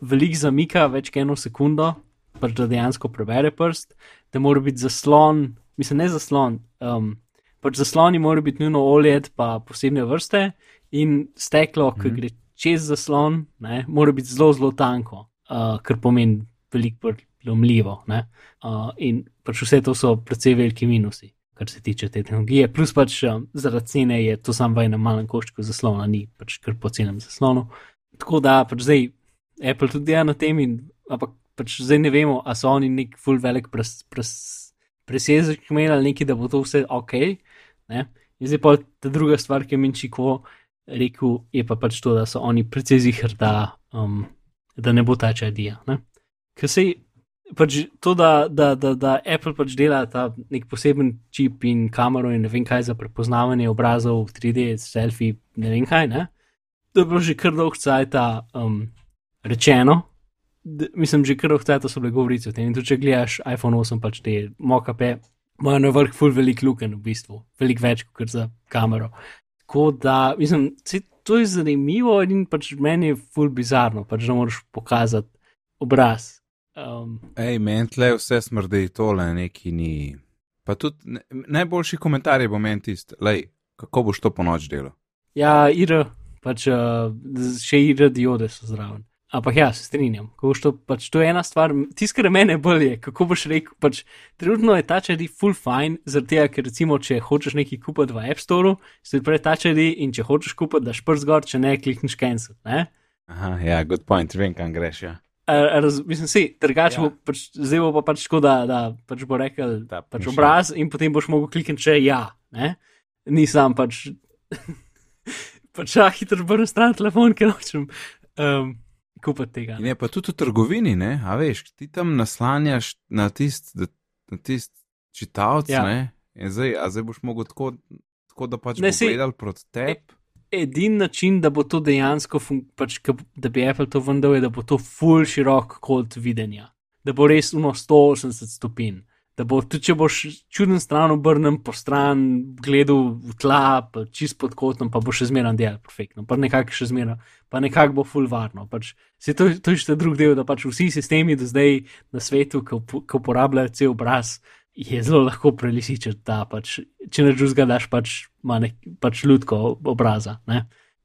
veliko zamika, več kot eno sekundo, pač da dejansko prebere prst, da mora biti zaslon, mislim, ne zaslon, um, pač zasloni morajo biti nujno OLED, pa posebne vrste, in steklo, ki Mhm. gre čez zaslon, ne, mora biti zelo, zelo tanko, uh, kar pomeni veliko bolj lomljivo. ne. Uh, in pač vse to so precej veliki minusi. Kar se tiče te tehnologije, plus pač um, zaradi cene je to samo v enem malem koščku zaslona, ni pač kar po cenem zaslonu. Tako da pač zdaj Apple tudi dela na tem, in, ampak pač zdaj ne vemo, ali so oni nek full velik pres, pres, presežek imeli ali neki, da bo to vse ok. Ne? In zdaj pa ta druga stvar, ki je Minčiko rekel, je pa pač to, da so oni precej zihar, da, um, da ne bo ta čadija. Ker se pač to, da, da, da, da Apple pač dela ta nek poseben čip in kamero in ne vem kaj za prepoznavanje obrazov, 3D, selfie, ne vem kaj, ne. To je bilo že kar dolgo časa um, rečeno. D mislim, že kar dolgo časa so bile govorice o tem. In tudi, če gledaš iPhone 8, pač te mokape, imajo na vrh full velik luken v bistvu, veliko več kot za kamero. Tako da, mislim, to je zanimivo in pač meni je full bizarno, pač da moraš pokazati obraz. Um, Ej, meni tle vse smrdi, tole neki ni. Pa tudi ne, najboljši komentar je bo meni tisti, lej, kako boš to po noč delal. ja, ir, pač uh, še ir diode so zraven. Ampak ja, se strinjam. To, pač, to je ena stvar, tisto, kar mene bolj je, kako boš rekel. Pač, trenutno je ta čadi full fine, zaradi tega, ker recimo, če hočeš nekaj kupiti v App Store, se odpre ta čadi in če hočeš kupiti, daš prst gor, če ne, klikneš cancel. Ne? Aha, ja, good point, vem, kam greš. Ja. Raz, mislim, si, drugače Ja. ja. bo, pač, zdaj bo pa pač tako, da, da pač bo rekel Da, pač obraz in potem boš mogel klikniti, če ja. Ne? Nisem pač, pač ah, hitro brn stran telefon, ker nočem um, kupiti tega. Ne? je pa tudi v trgovini, ne, a veš, ti tam naslanjaš na tist, na tist čitalc, ja. Ja. ne, in zdaj, a zdaj boš mogel tako, tako da pač Ne, ne, saj- gledal proti tebi. Edini način, da bo to dejansko, fun- pač, da bi Apple to vendal, je, da bo to full širok kot videnja. Da bo res uno 180 stopinj. Da bo tudi, če boš čuden stran obrnen, po stran gledal v tla, čist pod kotom, pa bo še zmeraj delal perfektno, pa nekako še zmeraj, pa nekako bo full varno. Pač, se to, to je še drug del, da pač vsi sistemi do zdaj na svetu, ki upo- ki uporabljajo cel obraz, je zelo lahko prelisičiti, da pač, če ne čuzga, daš pač, nek, pač ljudko obraza.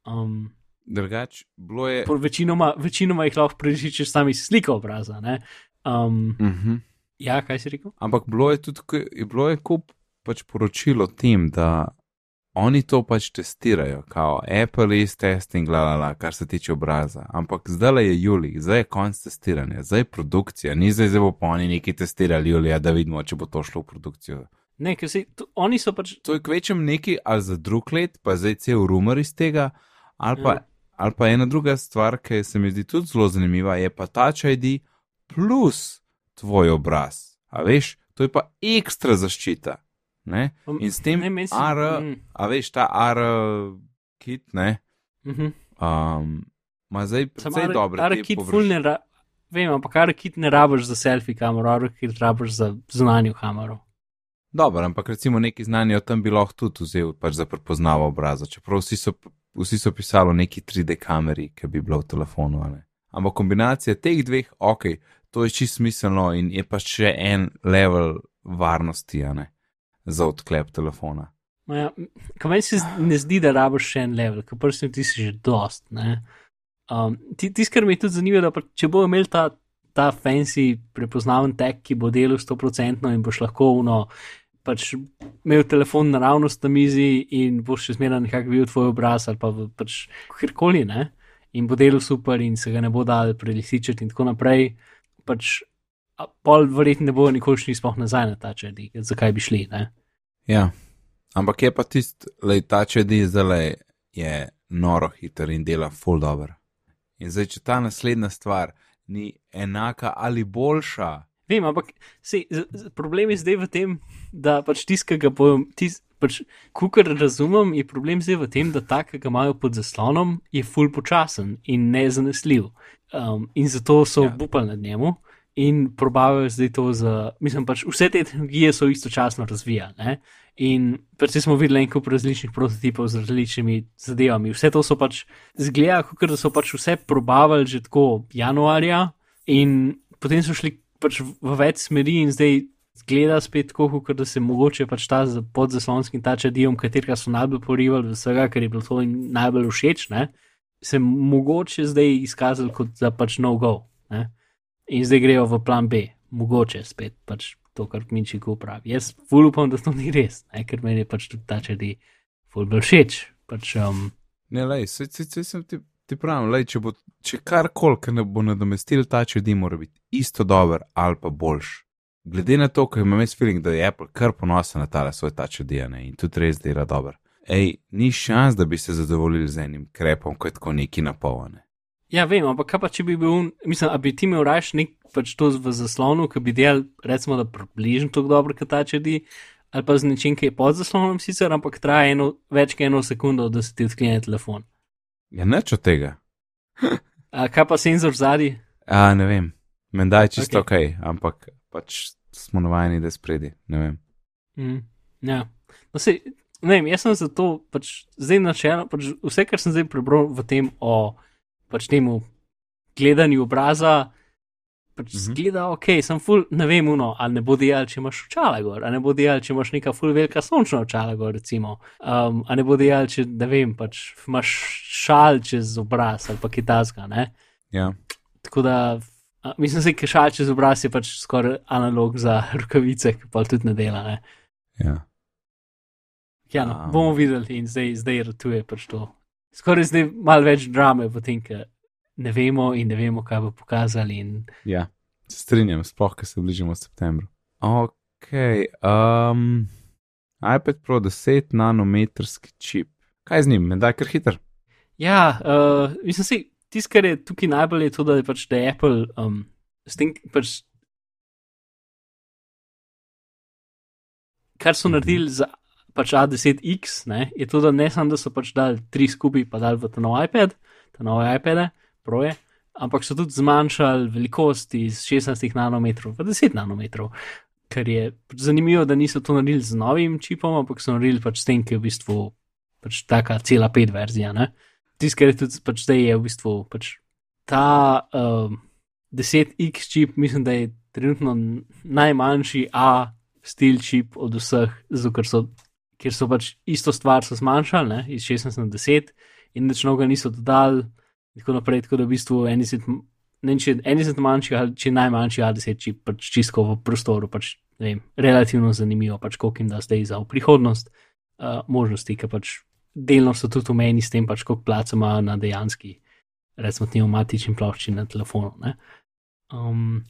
Um, Drugač, bilo je. Večinoma, večinoma jih lahko prelisičiš sami sliko obraza. Um, uh -huh. Ja, kaj si rekel? Ampak bilo je tudi bilo je kup pač poročilo tem, da oni to pač testirajo, kao Apple is testing, la, la, la, kar se tiče obraza. Ampak zdaj je Juli, zdaj je konc testiranja, zdaj je produkcija, ni zdaj zelo pa oni neki testirali Julija, da vidimo, če bo to šlo v produkcijo. Ne, ker si, to, oni so pač. To je kvečem neki, ali za drug let, pa zdaj cel rumor iz tega, ali pa, ja. ali pa ena druga stvar, ki se mi zdi tudi zelo zanimiva, je pa ta ID plus tvoj obraz. A veš, to je pa ekstra zaščita. Ne? Um, In s tem, ne, se- AR, mm. a veš, ta AR kit, ne, Mhm. um, ima zdaj precej dobre te Arkit površ- ful ne ra, vem, ampak Arkit ne rabiš za selfie kamero, Arkit rabiš za zunanjo kamero. Dobro, ampak recimo neki znanje o tem bi lahko tudi vzel pač za prepoznavo obraza, čeprav vsi so, vsi so pisali o neki 3D kameri, ki bi bila v telefonu. ne. Ampak kombinacija teh dveh, ok, to je čisto smiselno in je pa še en level varnosti, ne, za odklep telefona. Ja, Kaj meni se ne zdi, da rabiš še en level, ker prsti ti si že dost. ne. Um, ti- Tisto, kar me je tudi zanimivo, da če bo imel ta, ta fancy prepoznaven tek, ki bo delal 100% in boš lahko uno, pač imel telefon naravnost na mizi in boš še zmeraj nekako videl tvoj obraz ali pa pač kjerkoli, ne. In bo delal super in se ga ne bo dal prelisičiti in tako naprej. Pač, pol verjetno ne bo nikoli šli sploh nazaj na ta črni, zakaj bi šli, ne. Ja, ampak je pa tisti, da ta čedi zdaj je noro hiter in dela full dobro. In zdaj, če ta naslednja stvar ni enaka ali boljša, Vem, ampak sej, problem je zdaj v tem, da pač ki ga bojo, tis, pač, kukar razumem, je problem zdaj v tem, da ta, ki ga imajo pod zaslonom, je full počasen in nezanesljiv. Um, in zato so Ja. ja. upali nad njemu in probavajo zdaj to za, mislim pač vse te tehnologije so istočasno razvijane. In predvsem smo videli en kup različnih prototipov z različnimi zadevami. Vse to so pač zgleda, kot da so pač vse probavali že tako januarja, in potem so šli pač v več smeri, in zdaj zgleda spet tako, kot da se mogoče pač ta z- podzaslonski tač adijem, katerega so najbolj porivali vsega, ker je bilo to najbolj všeč, ne, se mogoče zdaj izkazali kot za pač no go. Ne. In zdaj grejo v plan B, mogoče spet pač to, kar Minčiku pravi. Jaz ful upam, da to ni res, ne, ker meni je pač tudi ta čedi ful bolj všeč. Pač, um, ne, lej, se, se, se, se ti, ti pravim, lej, če, bo, če karkoli, ki ne bo nadomestil ta čedi, mora biti isto dober ali pa boljš. Glede na to, ker imam jaz feeling, da je Apple kar ponosen na tale svoj ta čedi in tudi res dela dober. Ej, ni šans, da bi se zadovoljili z enim krepom, kot tako neki napolne. Ja, vem, ampak kaj pa če bi bil, mislim, a bi ti imel raš nek pač to v zaslonu, ki bi delal, recimo, da približno tako dobro, kot ta čedi, ali pa z nečim, ki je pod zaslonom sicer, ampak traja eno, več kot eno sekundo, da se ti odklene telefon. Ja, nič od tega. A kaj pa senzor zadnji? A, ne vem, menda je čisto ok, Okej. ampak pač smo navajeni, da je spredi. Ne vem. Mm, ja. No, sej, ne vem, jaz sem zato, pač zdaj načelno, pač vse, kar sem zdaj prebral v tem o pač temu gledanju obraza, pač mm -hmm. zgleda ok, sem full, ne vem, uno, ali ne bo dejal, če imaš očala gor, ali ne bo dejal, če imaš neka full velika sončna očala gor, recimo, um, ali ne bo dejal, če, ne vem, pač imaš šal čez obraz ali pa kitazga, ne. Ja. Tako da, a, mislim, da je šal čez obraz je pač skoraj analog za rokavice, ki pa tudi ne dela, ne. Ja. Ja, no, Um. bomo videli in zdaj, zdaj ratuje pač to. Skoraj zdaj malo več drame v tem, ker ne vemo in ne vemo, kaj bo pokazali. In... ja, se strinjam, sploh, ker se bližamo septembru. Ok, um, iPad Pro 10 nanometrski čip. Kaj z njim, menda je kar hiter. Ja, uh, mislim si, tisto, kar je tukaj najbolj, je to, da je pač da je Apple um, s tem, pač, kar so naredili za pač A10X, ne, je to, da ne samo, da so pač dali tri skupaj, pa dali v ta nov iPad, ta nove iPade, proje, ampak so tudi zmanjšali velikost iz 16 nanometrov v 10 nanometrov. Ker je pač zanimivo, da niso to naredili z novim čipom, ampak so naredili pač s tem, ki je v bistvu pač taka cela pet verzija. Tisto, kar je tudi pač zdaj, je v bistvu pač ta um, 10x čip, mislim, da je trenutno najmanjši A stil čip od vseh, zato ker so, ker so pač isto stvar zmanjšali, ne, iz 16 na 10 in nič noga niso dodali, in tako naprej, tako da v bistvu eni se, ne vem, če eni se manjši, ali če najmanjši A10 čip, pač čisto v prostoru, pač, ne vem, relativno zanimivo, pač koliko jim da zdaj za prihodnost uh, možnosti, ker pač delno so tudi omejeni s tem, pač koliko placa imajo na dejanski, recimo, pneumatični plošči na telefonu, ne. Um,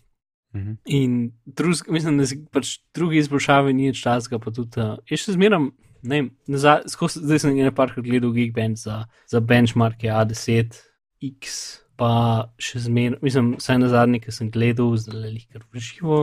Mhm. In drug, mislim, da pač drugi izboljšave ni več časa, pa tudi uh, še zmeram, ne vem, nazaj, skozi, zdaj sem nekaj parkrat gledal Geekbench za, za benchmarke A10, X, pa še zmeram, mislim, vsaj na zadnji, ki sem gledal, zdaj le kar v živo,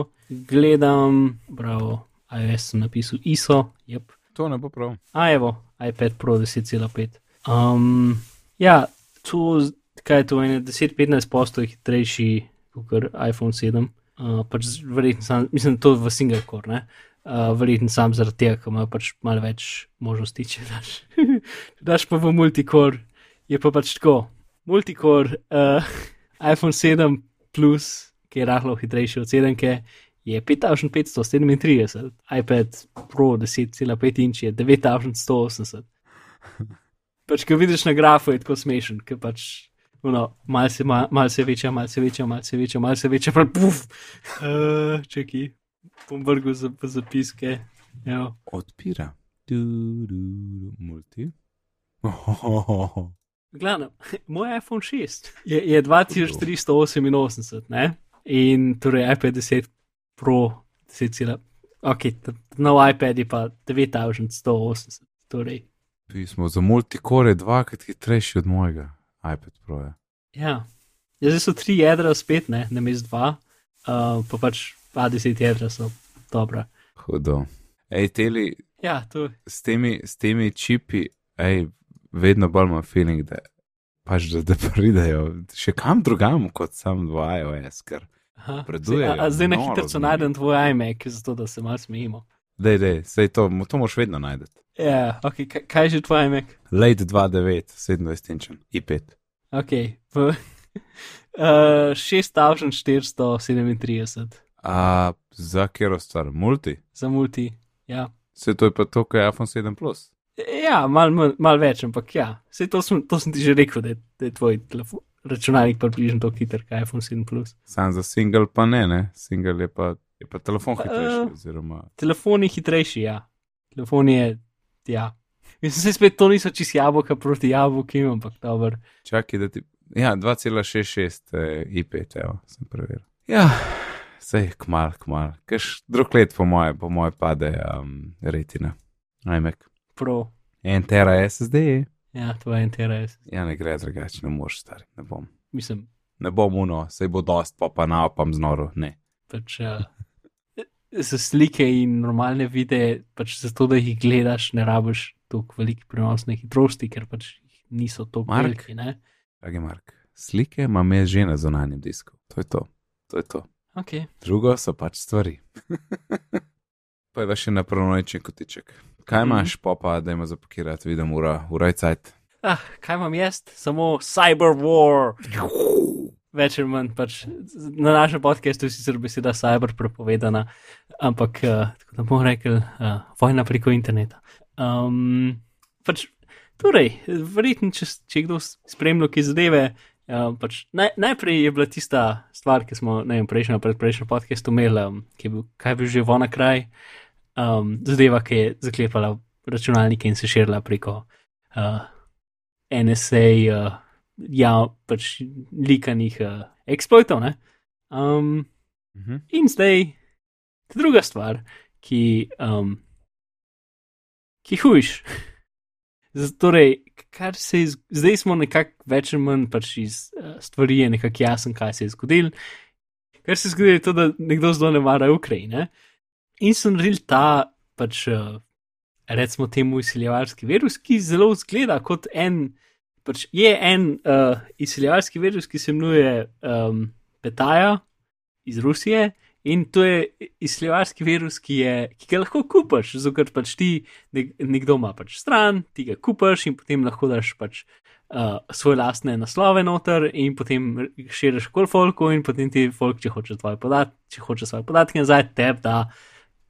gledam, bravo, iOS sem napisal ISO, yep. To ne bo prav. A evo, iPad Pro 10,5. Um, ja, to, kaj je to, 10-15 postov hitrejši kot iPhone 7. Uh, pač verjetno mislim, to v single core, ne. Uh, verjetno sam zaradi tega, ker ima pač malo več možnosti, če daš. daš pa v multicore, je pa pač tako. Multicore, uh, iPhone 7 plus, ki je rahlo hitrejši od 7, je 5537, iPad Pro 10,5 inč je 9180. Pač, ko vidiš na grafu, je tako smešen, ker pač no, malce, mal, malce večja, malce večja, malce večja, malce večja, pa puf. Uh, čeki, bom vrgel za, zapiske. Evo. Odpira. Du, du, du, multi. Oh, Glavno, moj iPhone 6 je, je 2388, ne? In torej iPad 10 Pro 10, ok, nov iPad je pa 9180, torej. Pismo za multicore dvakrat hitrejši od mojega iPad Pro. -ja. Ja, ja zdaj so tri jedra spet, ne, na mestu dva, uh, pa pač A10 jedra so dobra. Hudo. Ej, teli, Ja, to s temi, s temi čipi, ej, vedno bolj imam feeling, da, pač, da, da pridejo še kam drugam kot sam v iOS, ker Zdaj, a, a zdaj na hitro najdem tvoj iMac, zato da se malo smejimo. dej, dej, sej to, to moš vedno najti. Ja, ok, kaj, kaj že tvoj iMac? Late 2.9, 27 inčen, i5. Ok, v uh, 6437 A za kero stvar, multi? za multi. Ja, Se to je pa to, kar je iPhone 7 Plus. ja malo mal, mal več, ampak ja, Sej to, sem, to sem ti že rekel, da je, da je tvoj telefon, računalnik približno tako hiter kot iPhone 7 Plus. Sam za single pa ne, ne? Single je pa, je pa telefon Pa, hitrejši, eh. oziroma Telefon je hitrejši, ja. Telefon je, ja. Mislim, se spet to niso čist jabolka proti jabolki, ampak dobro. čakaj, da ti. Ja, 2,66 eh, i5, evo, sem preveril. Ja, sej, kmal, kmal. Kaš drug let, po moje, po moje pade um, retina. iMac. Pro, 1 tera SSD. ja, to je interes. Ja, ne gre drugače, ne moreš stari, ne bom. Mislim, Ne bom uno, sej bo dost, pa pa naopam znoro, ne. pač. Uh, Za slike in normalne videe, pač zato, da jih gledaš, ne rabiš tako velike prenosne hitrosti, ker pač niso tako Mark. veliki. ne. Dragi Mark, slike imam jaz že na zonanjem disku. To je to. To je to. Ok, Drugo so pač stvari. pa je še na pronočni kotiček. Kaj Mhm. imaš, popa, da ima zapakirati, vidim, ura, ura je cajt. ah, kaj imam jaz? Samo Cyber War. Več ali manj, pač na našem podkastu je sicer beseda cyber prepovedana, ampak uh, tako da bomo rekli, uh, vojna preko interneta. Um, pač, torej, verjetno, če, če kdo spremlja, ki zadeve. Uh, pač naj, najprej je bila tista stvar, ki smo ne vem, prejšnjo, predprejšnjo podkastu imeli, um, ki je bil, kaj bi že vona kraj, um, zadeva, ki je zaklepala računalnike in se širila preko uh, NSA. Uh, ja, pač likanih uh, exploitov. ne. Um, Mhm. in zdaj druga stvar, ki, um, ki hujš. Torej, kar se je, zdaj smo nekako več ali manj pač iz uh, stvari, je nekako jasen, kaj se je zgodilo. Kar se je zgodilo, je to, da nekdo zelo ne mara Ukrajine. In so naredili ta, pač, uh, recimo, temu izsiljevalski virus, ki zelo zgleda kot en, pač je en uh, izsiljevalski virus, ki se imenuje um, Petaja iz Rusije. In to je izsiljevalski virus, ki, je, ki ga lahko kupaš, zato ker pač ti nek, nekdo ima pač stran, ti ga kupaš in potem lahko daš pač uh, svoje lastne naslove noter in potem širiš kol folku in potem ti folk, če hoče podatke, če hoče svoje podatke nazaj, teb da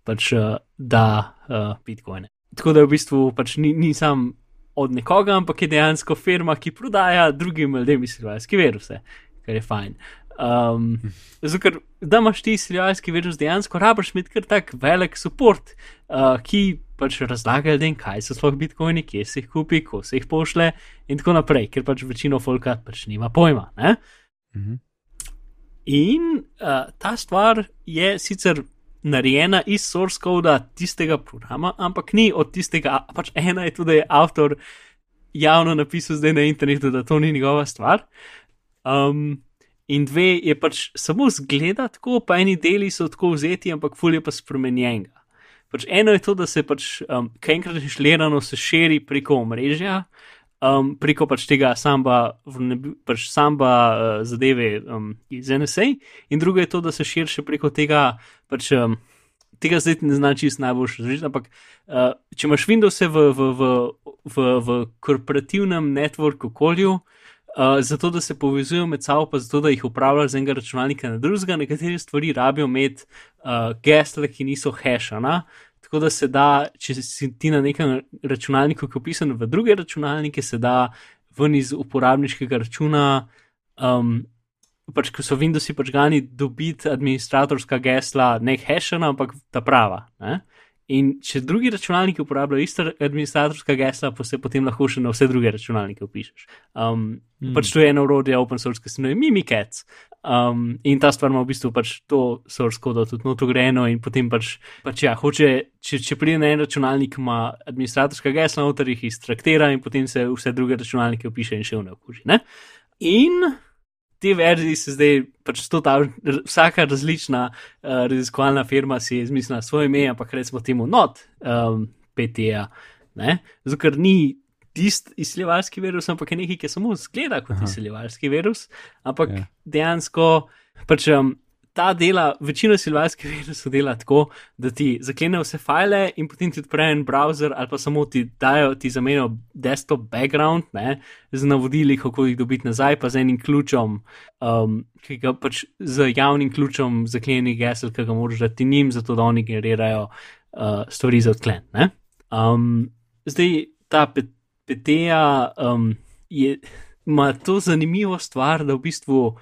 pač uh, da uh, bitcoine. Tako da v bistvu pač ni, ni sam od nekoga, ampak je dejansko firma, ki prodaja drugim ljudem izsiljalske viruse, kar je fajn. Um, zato, da imaš ti izsiljalski virus, dejansko rabiš imeti kar tak velik podpor, uh, ki pač razlaga ljudem, kaj so sploh bitcoini, kje se jih kupi, ko se jih pošle in tako naprej, ker pač večino folka pač nima pojma. Mhm. In uh, ta stvar je sicer narejena iz source koda tistega programa, ampak ni od tistega, pač ena je tudi avtor javno napisal zdaj na internetu, da to ni njegova stvar. Um, in dve je pač samo zgleda tako, pa eni deli so tako vzeti, ampak fulje pa spremenjenega. Pač eno je to, da se pač um, kaj enkrat inšlirano se širi preko omrežja, um, preko pač tega samba, pač samba uh, zadeve um, iz NSA, in drugo je to, da se širi preko tega, pač, um, tega zdaj ne znam čisto najboljši razumeti, ampak uh, če imaš Windows v, v, v, v, v korporativnem network okolju. Uh, zato, da se povezujejo med sabo, pa zato, da jih upravljajo z enega računalnika na drugega, nekatere stvari rabijo imeti uh, gesle, ki niso hashana, tako da se da, če si ti na nekem računalniku, ki je opisan v druge računalnike, se da ven iz uporabniškega računa, um, pač ko so Windowsi pač gani dobiti administratorska gesla, ne hashana, ampak ta prava. Ne? In če drugi računalniki uporabljajo ista administratorska gesla, pa se potem lahko še na vse druge računalnike upišeš. Um, mm. Pač to je eno urodje open source, ki se imenuje Mimikats. Um, in ta stvar ima v bistvu pač to source kodo tudi noto grejeno in potem pač, pač ja, hoče, če, če pride na en računalnik, ima administratorska gesla, noter jih iztraktira in potem se vse druge računalnike upiše in še v ne okuži. Ne? In te verzije se zdaj, pač ta, vsaka različna uh, raziskovalna firma si je izmislila svoje ime, ampak recimo temu not um, PTA. Zato, ker ni tisti izsiljevalski virus, ampak je nekaj, ki samo zgleda kot izsiljevalski virus, ampak yeah. Ja. dejansko pač. Um, ta dela, večina silvarskih virusov dela tako, da ti zaklenejo vse file in potem ti odprejo en browser ali pa samo ti dajo, ti zamenijo desktop background ne, z navodili, kako jih dobiti nazaj, pa z enim ključom, um, ki ga pač z javnim ključom zaklenenih gesel, ki ga moraš dati njim, zato da oni generirajo uh, stvari za odklen. Um, zdaj ta PTA um, je, ima to zanimivo stvar, da v bistvu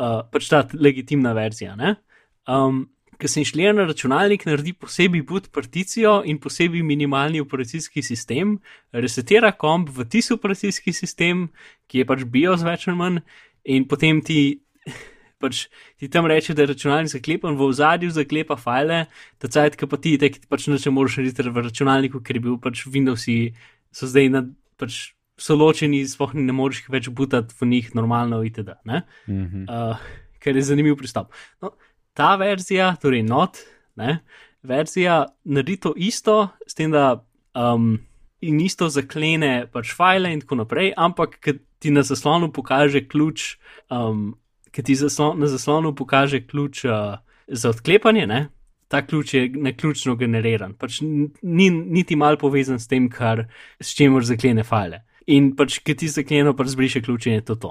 uh, pač ta legitimna verzija. Um, Ker se inštalira na računalnik, naredi posebej boot particijo in posebej minimalni operacijski sistem, resetira komp v tisti operacijski sistem, ki je pač BIOS več ali manj, in potem ti, pač, ti tam reče, da je računalnik zaklepan, v ozadju zaklepa file, ta cajt, ki pa ti, te, ki pač neče moraš narediti v računalniku, ker je bil pač Windowsi, so zdaj na pač so ločeni, sploh ne moreš več butati v njih normalno, itd. Mm -hmm. uh, ker je zanimiv pristop. No, ta verzija, torej not, ne, verzija naredi to isto, s tem, da um, in isto zaklene pač file in tako naprej, ampak ti na zaslonu pokaže ključ, um, ki ti zaslon, na zaslonu pokaže ključ uh, za odklepanje, ne. Ta ključ je neključno generiran, pač ni niti mal povezan s tem, kar, s čimer zaklene file. In pač, ki ti zakleno, pač zbriše ključ in je to to.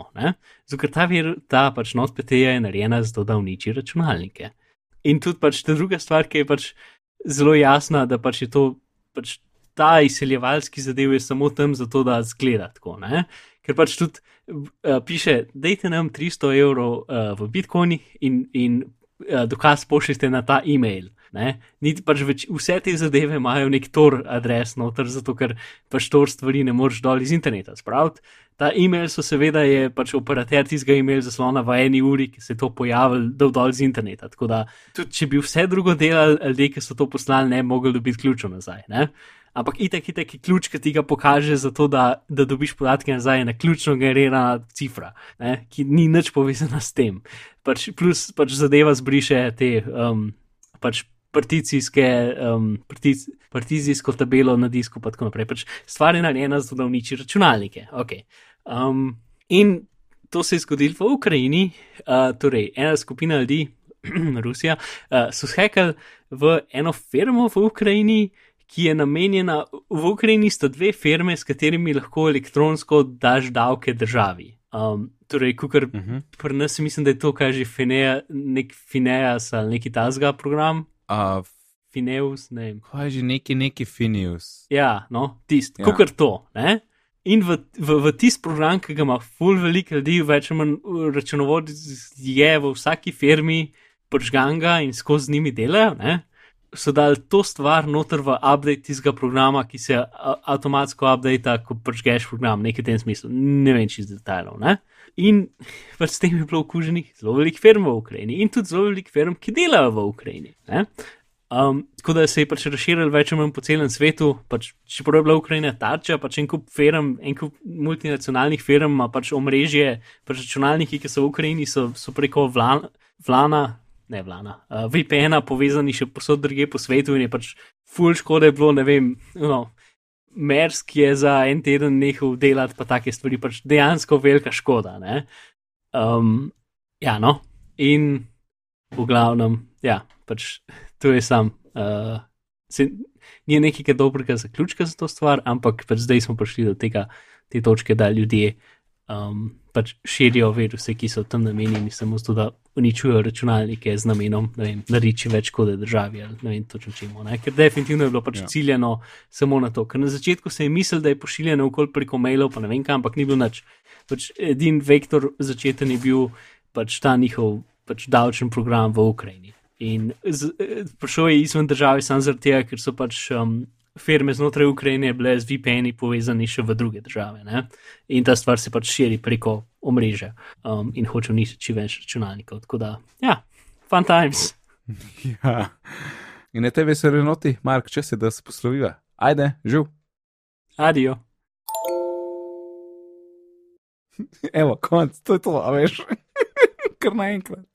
Zato ta, vir, ta pač not PTA je narejena zato, da uniči računalnike. In tudi pač ta druga stvar, ki je pač zelo jasna, da pač je to, pač ta izseljevalski zadev je samo tam zato, da zgleda tako. Ne? Ker pač tudi uh, piše, dajte nam 300 evrov uh, v bitcoinih in, in uh, dokaz pošljite na ta e-mail. Niti pač več, vse te zadeve imajo nek tor adres noter, zato ker pač tor stvari ne moreš dol iz interneta spraviti. Ta e-mail so seveda je pač operater tistega e-mail zaslona v eni uri, ki se je to pojavil, dol dol iz interneta. Tako da tudi če bi vse drugo delali, ljudje, ki so to poslali, ne bi mogli dobiti ključa nazaj. Ne? Ampak itek, itek je ključ, ki ti ga pokaže, zato da, da dobiš podatke nazaj, ena ključno generirana cifra, ne? ki ni nič povezana s tem. Pač, plus pač zadeva zbriše te um, pač particijske, um, partic, partizijsko tabelo na disku, in tako naprej. Pač stvar je narejena zato, da uniči računalnike. Okay. Um, in to se je zgodilo v Ukrajini, uh, torej ena skupina ljudi, Rusija, uh, so hekali v eno firmo v Ukrajini. Ki je namenjena v Ukrajini, sta dve firme, s katerimi lahko elektronsko daš davke državi. Um, torej, kukar uh mhm. -huh. pri nas mislim, da je to, kar že Fineas ali neki tasga program, Uh, Fineus, ne vem. Kaj je že neki, neki Finius? Ja, no, tist, Ja. kot to. Ne? In v, v, v tisti program, ki ga ima full veliko ljudi, več manj uh, računovod je v vsaki firmi, pržganga in skozi z njimi delajo, ne? So dali to stvar noter v update tistega programa, ki se avtomatsko updata, ko pržgeš program, nekaj v tem smislu, ne vem čez detajlov. Ne? In pač s tem je bilo okuženih zelo veliko firm v Ukrajini in tudi zelo veliko firm, ki delajo v Ukrajini. Ne? Um, tako da se je pač razširil več ali manj po celem svetu, pač, čeprav je bila Ukrajina tarča, pač en kup firm, en kup multinacionalnih firm, pač omrežje, pač računalniki, ki so v Ukrajini, so, so preko vlana, vlana ne vlana, uh, VPN-a povezani še posod druge po svetu in je pač full škode bilo, ne vem, no, Mersk je za en teden nehal delati, pa take stvari, pač dejansko velika škoda. Ne? Um, ja, no, in v glavnem, ja, pač to je sam. Uh, se, ni nekega dobrega zaključka za to stvar, ampak pač zdaj smo prišli do tega, te točke, da ljudje um, pač širijo viruse, ki so tam namenjeni samo zato, da uničujejo računalnike z namenom, da jim nareči več škode državi ali ne vem točno čemu. Ne? Ker definitivno je bilo pač Ja. ja. ciljeno samo na to. Ker na začetku se je mislil, da je pošiljeno okoli preko mailov, pa ne vem kam, ampak ni bil nič. Pač edin vektor začeten je bil pač ta njihov pač davčen program v Ukrajini. In z, eh, prišel je izven države samo zaradi tega, ker so pač um, firme znotraj Ukrajine bile z VPN-i povezane še v druge države. Ne? In ta stvar se pač širi preko omrežja um, in hoče uničiti čim več računalnikov. Tako da, ja, fun times. Ja. In na tebi se renoti, Mark, če se da se posloviva. Ajde, živ. Adijo. Evo, konc, to je to, a veš. Kar naenkrat.